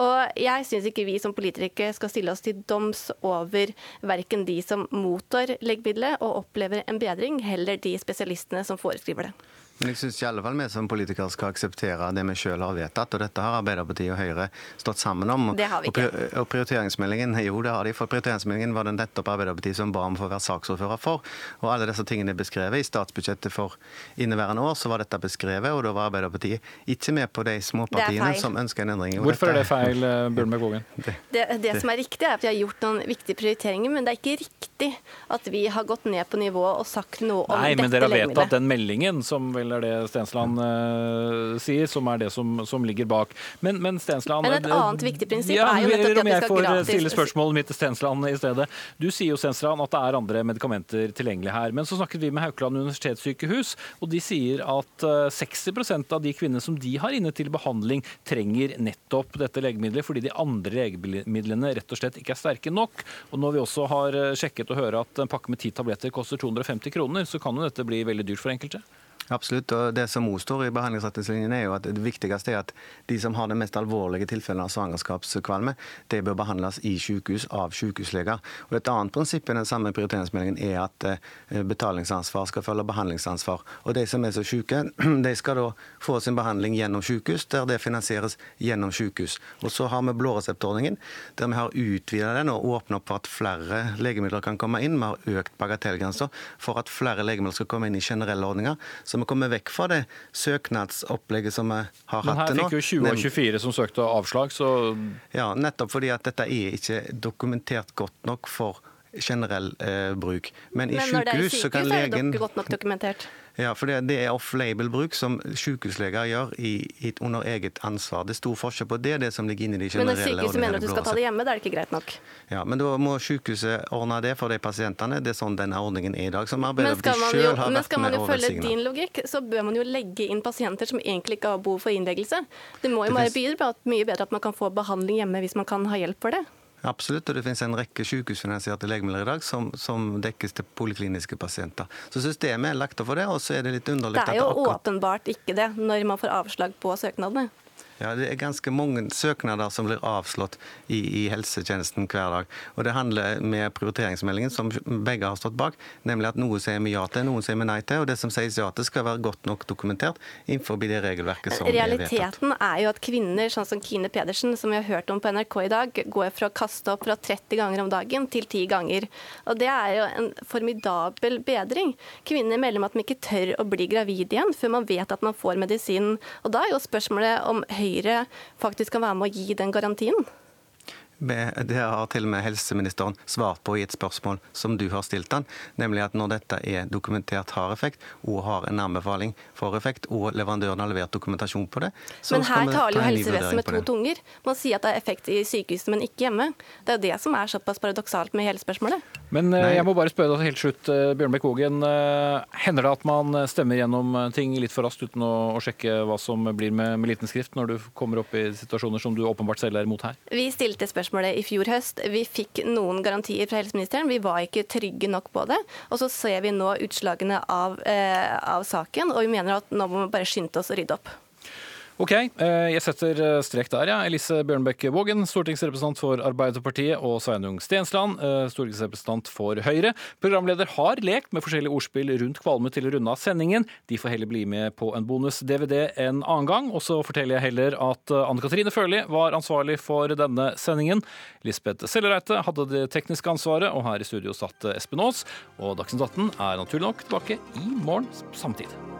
Og jeg syns ikke vi som politikere skal stille oss til doms over verken de som mottar legemiddelet og opplever en bedring, heller de spesialistene som foreskriver det. Men jeg syns fall vi som politikere skal akseptere det vi sjøl har vedtatt. Og dette har Arbeiderpartiet og Høyre stått sammen om. Det har vi ikke. Og prioriteringsmeldingen, jo det har de. For prioriteringsmeldingen var det nettopp Arbeiderpartiet som ba om for å få være saksordfører for. Og alle disse tingene er beskrevet. I statsbudsjettet for inneværende år så var dette beskrevet, og da var Arbeiderpartiet ikke med på de småpartiene som ønsker en endring. Hvorfor er det feil, eh, Bjørnberg Vågen? Det, det, det, som er riktig, er at vi har gjort noen viktige prioriteringer, men det er ikke riktig at vi har gått ned på nivået og sagt noe om Nei, dette legemiddelet. Nei, men dere har vedtatt den meldingen som vel er det Stensland uh, sier, som er det som, som ligger bak. Men, men, Stensland Men et annet viktig prinsipp ja, er jo nettopp at vi skal gratis jeg får stille spørsmålet mitt til Stensland i stedet. Du sier jo Stensland at det er andre medikamenter tilgjengelig her. Men så snakket vi med Haukeland universitetssykehus, og de sier at uh, eh, 60% av de kvinnene som de har inne til behandling, trenger nettopp dette legemiddelet fordi de andre legemidlene rett og slett ikke er sterke nok. Og når vi også har eh, sjekket og hører at en pakke med ti tabletter koster 250 kroner, så kan jo dette bli veldig dyrt for enkelte? Absolutt. og Det som også står i behandlingsretningslinjene, er jo at det viktigste er at de som har de mest alvorlige tilfellene av svangerskapskvalme, det bør behandles i sykehus av sykehusleger. Og Et annet prinsipp i den samme prioriteringsmeldingen er at eh, betalingsansvar skal følge behandlingsansvar. Og De som er så syke, *clears throat* de skal da få sin behandling gjennom sykehus, der det finansieres gjennom sykehus. Og Så har vi blåreseptordningen, der vi har utvidet den og åpnet opp for at flere legemidler kan komme inn. Vi har økt bagatellgrensa for at flere legemidler skal komme inn i generelle ordninger. Så vi kommer vekk fra det søknadsopplegget som vi har hatt til nå. Men her fikk jo 20 og 24 som søkte avslag, så Ja, nettopp fordi at dette er ikke dokumentert godt nok for generell eh, bruk. Men i sykehus så kan legen Men når det er i sykehus, er det godt nok dokumentert? Ja, for det, er off-label-bruk som sykehusleger gjør i, i, under eget ansvar. Det er stor forskjell på det, det som ligger inne i de generelle Men når sykehuset mener at du skal ta det hjemme, da er det ikke greit nok? Ja, men da må sykehuset ordne det for de pasientene. Det er sånn denne ordningen er i dag, som Arbeiderpartiet sjøl har vært med Men skal man jo følge din logikk, så bør man jo legge inn pasienter som egentlig ikke har behov for innleggelse. Det må jo være mye bedre at man kan få behandling hjemme hvis man kan ha hjelp for det. Absolutt, og det finnes en rekke sykehusfinansierte legemidler i dag som, som, dekkes til polikliniske pasienter. Så systemet er lagt opp for det, og så er det litt underlig Det er jo akkurat... åpenbart ikke det, når man får avslag på søknadene. Ja, Det er ganske mange søknader som blir avslått i, i, helsetjenesten hver dag. Og Det handler med prioriteringsmeldingen, som begge har stått bak, nemlig at noe sier vi ja til, noen sier vi nei til. Og det som sies ja til, skal være godt nok dokumentert innenfor det regelverket som Realiteten er. Realiteten er jo at kvinner, sånn som Kine Pedersen, som vi har hørt om på NRK i dag, går fra å kaste opp fra 30 ganger om dagen til 10 ganger. Og Det er jo en formidabel bedring. Kvinner melder om at de ikke tør å bli gravid igjen før man vet at man får medisinen. Og Da er jo spørsmålet om høy Høyre faktisk kan være med å gi den garantien? Det har til og med helseministeren svart på i et spørsmål som du har stilt han, nemlig at når dette er dokumentert har effekt, og har en anbefaling for effekt, og leverandøren har levert dokumentasjon på det, så men her taler jo helsevesenet med to tunger. Man sier at det er effekt i sykehuset, men ikke hjemme. Det er det som er såpass paradoksalt med hele spørsmålet. Men Nei. jeg må bare spørre deg helt slutt, Bjørnbekk Ogen. Hender det at man stemmer gjennom ting litt for raskt uten å, å sjekke hva som blir med, med liten skrift, når du kommer opp i situasjoner som du åpenbart selv er imot her? Vi stilte spørsmål spørsmålet i fjor høst. Vi fikk noen garantier fra helseministeren, vi var ikke trygge nok på det. Og så ser vi nå utslagene av, eh, av saken, og vi mener at nå må vi bare skynde oss å rydde opp. Ok, eh, jeg setter eh, strek der, ja. Elise Bjørnbekk Vågen, stortingsrepresentant for Arbeiderpartiet, og Sveinung Stensland, eh, stortingsrepresentant for Høyre. Programleder har lekt med forskjellige ordspill rundt kvalme til å runde av sendingen. De får heller bli med på en bonus-DVD en annen gang. Og så forteller jeg heller at Anne Katrine Førli var ansvarlig for denne sendingen. Lisbeth Sellereite hadde det tekniske ansvaret, og her i studio satt Espen Aas. Og Dagsnytt 18 er naturlig nok tilbake i morgen samtidig.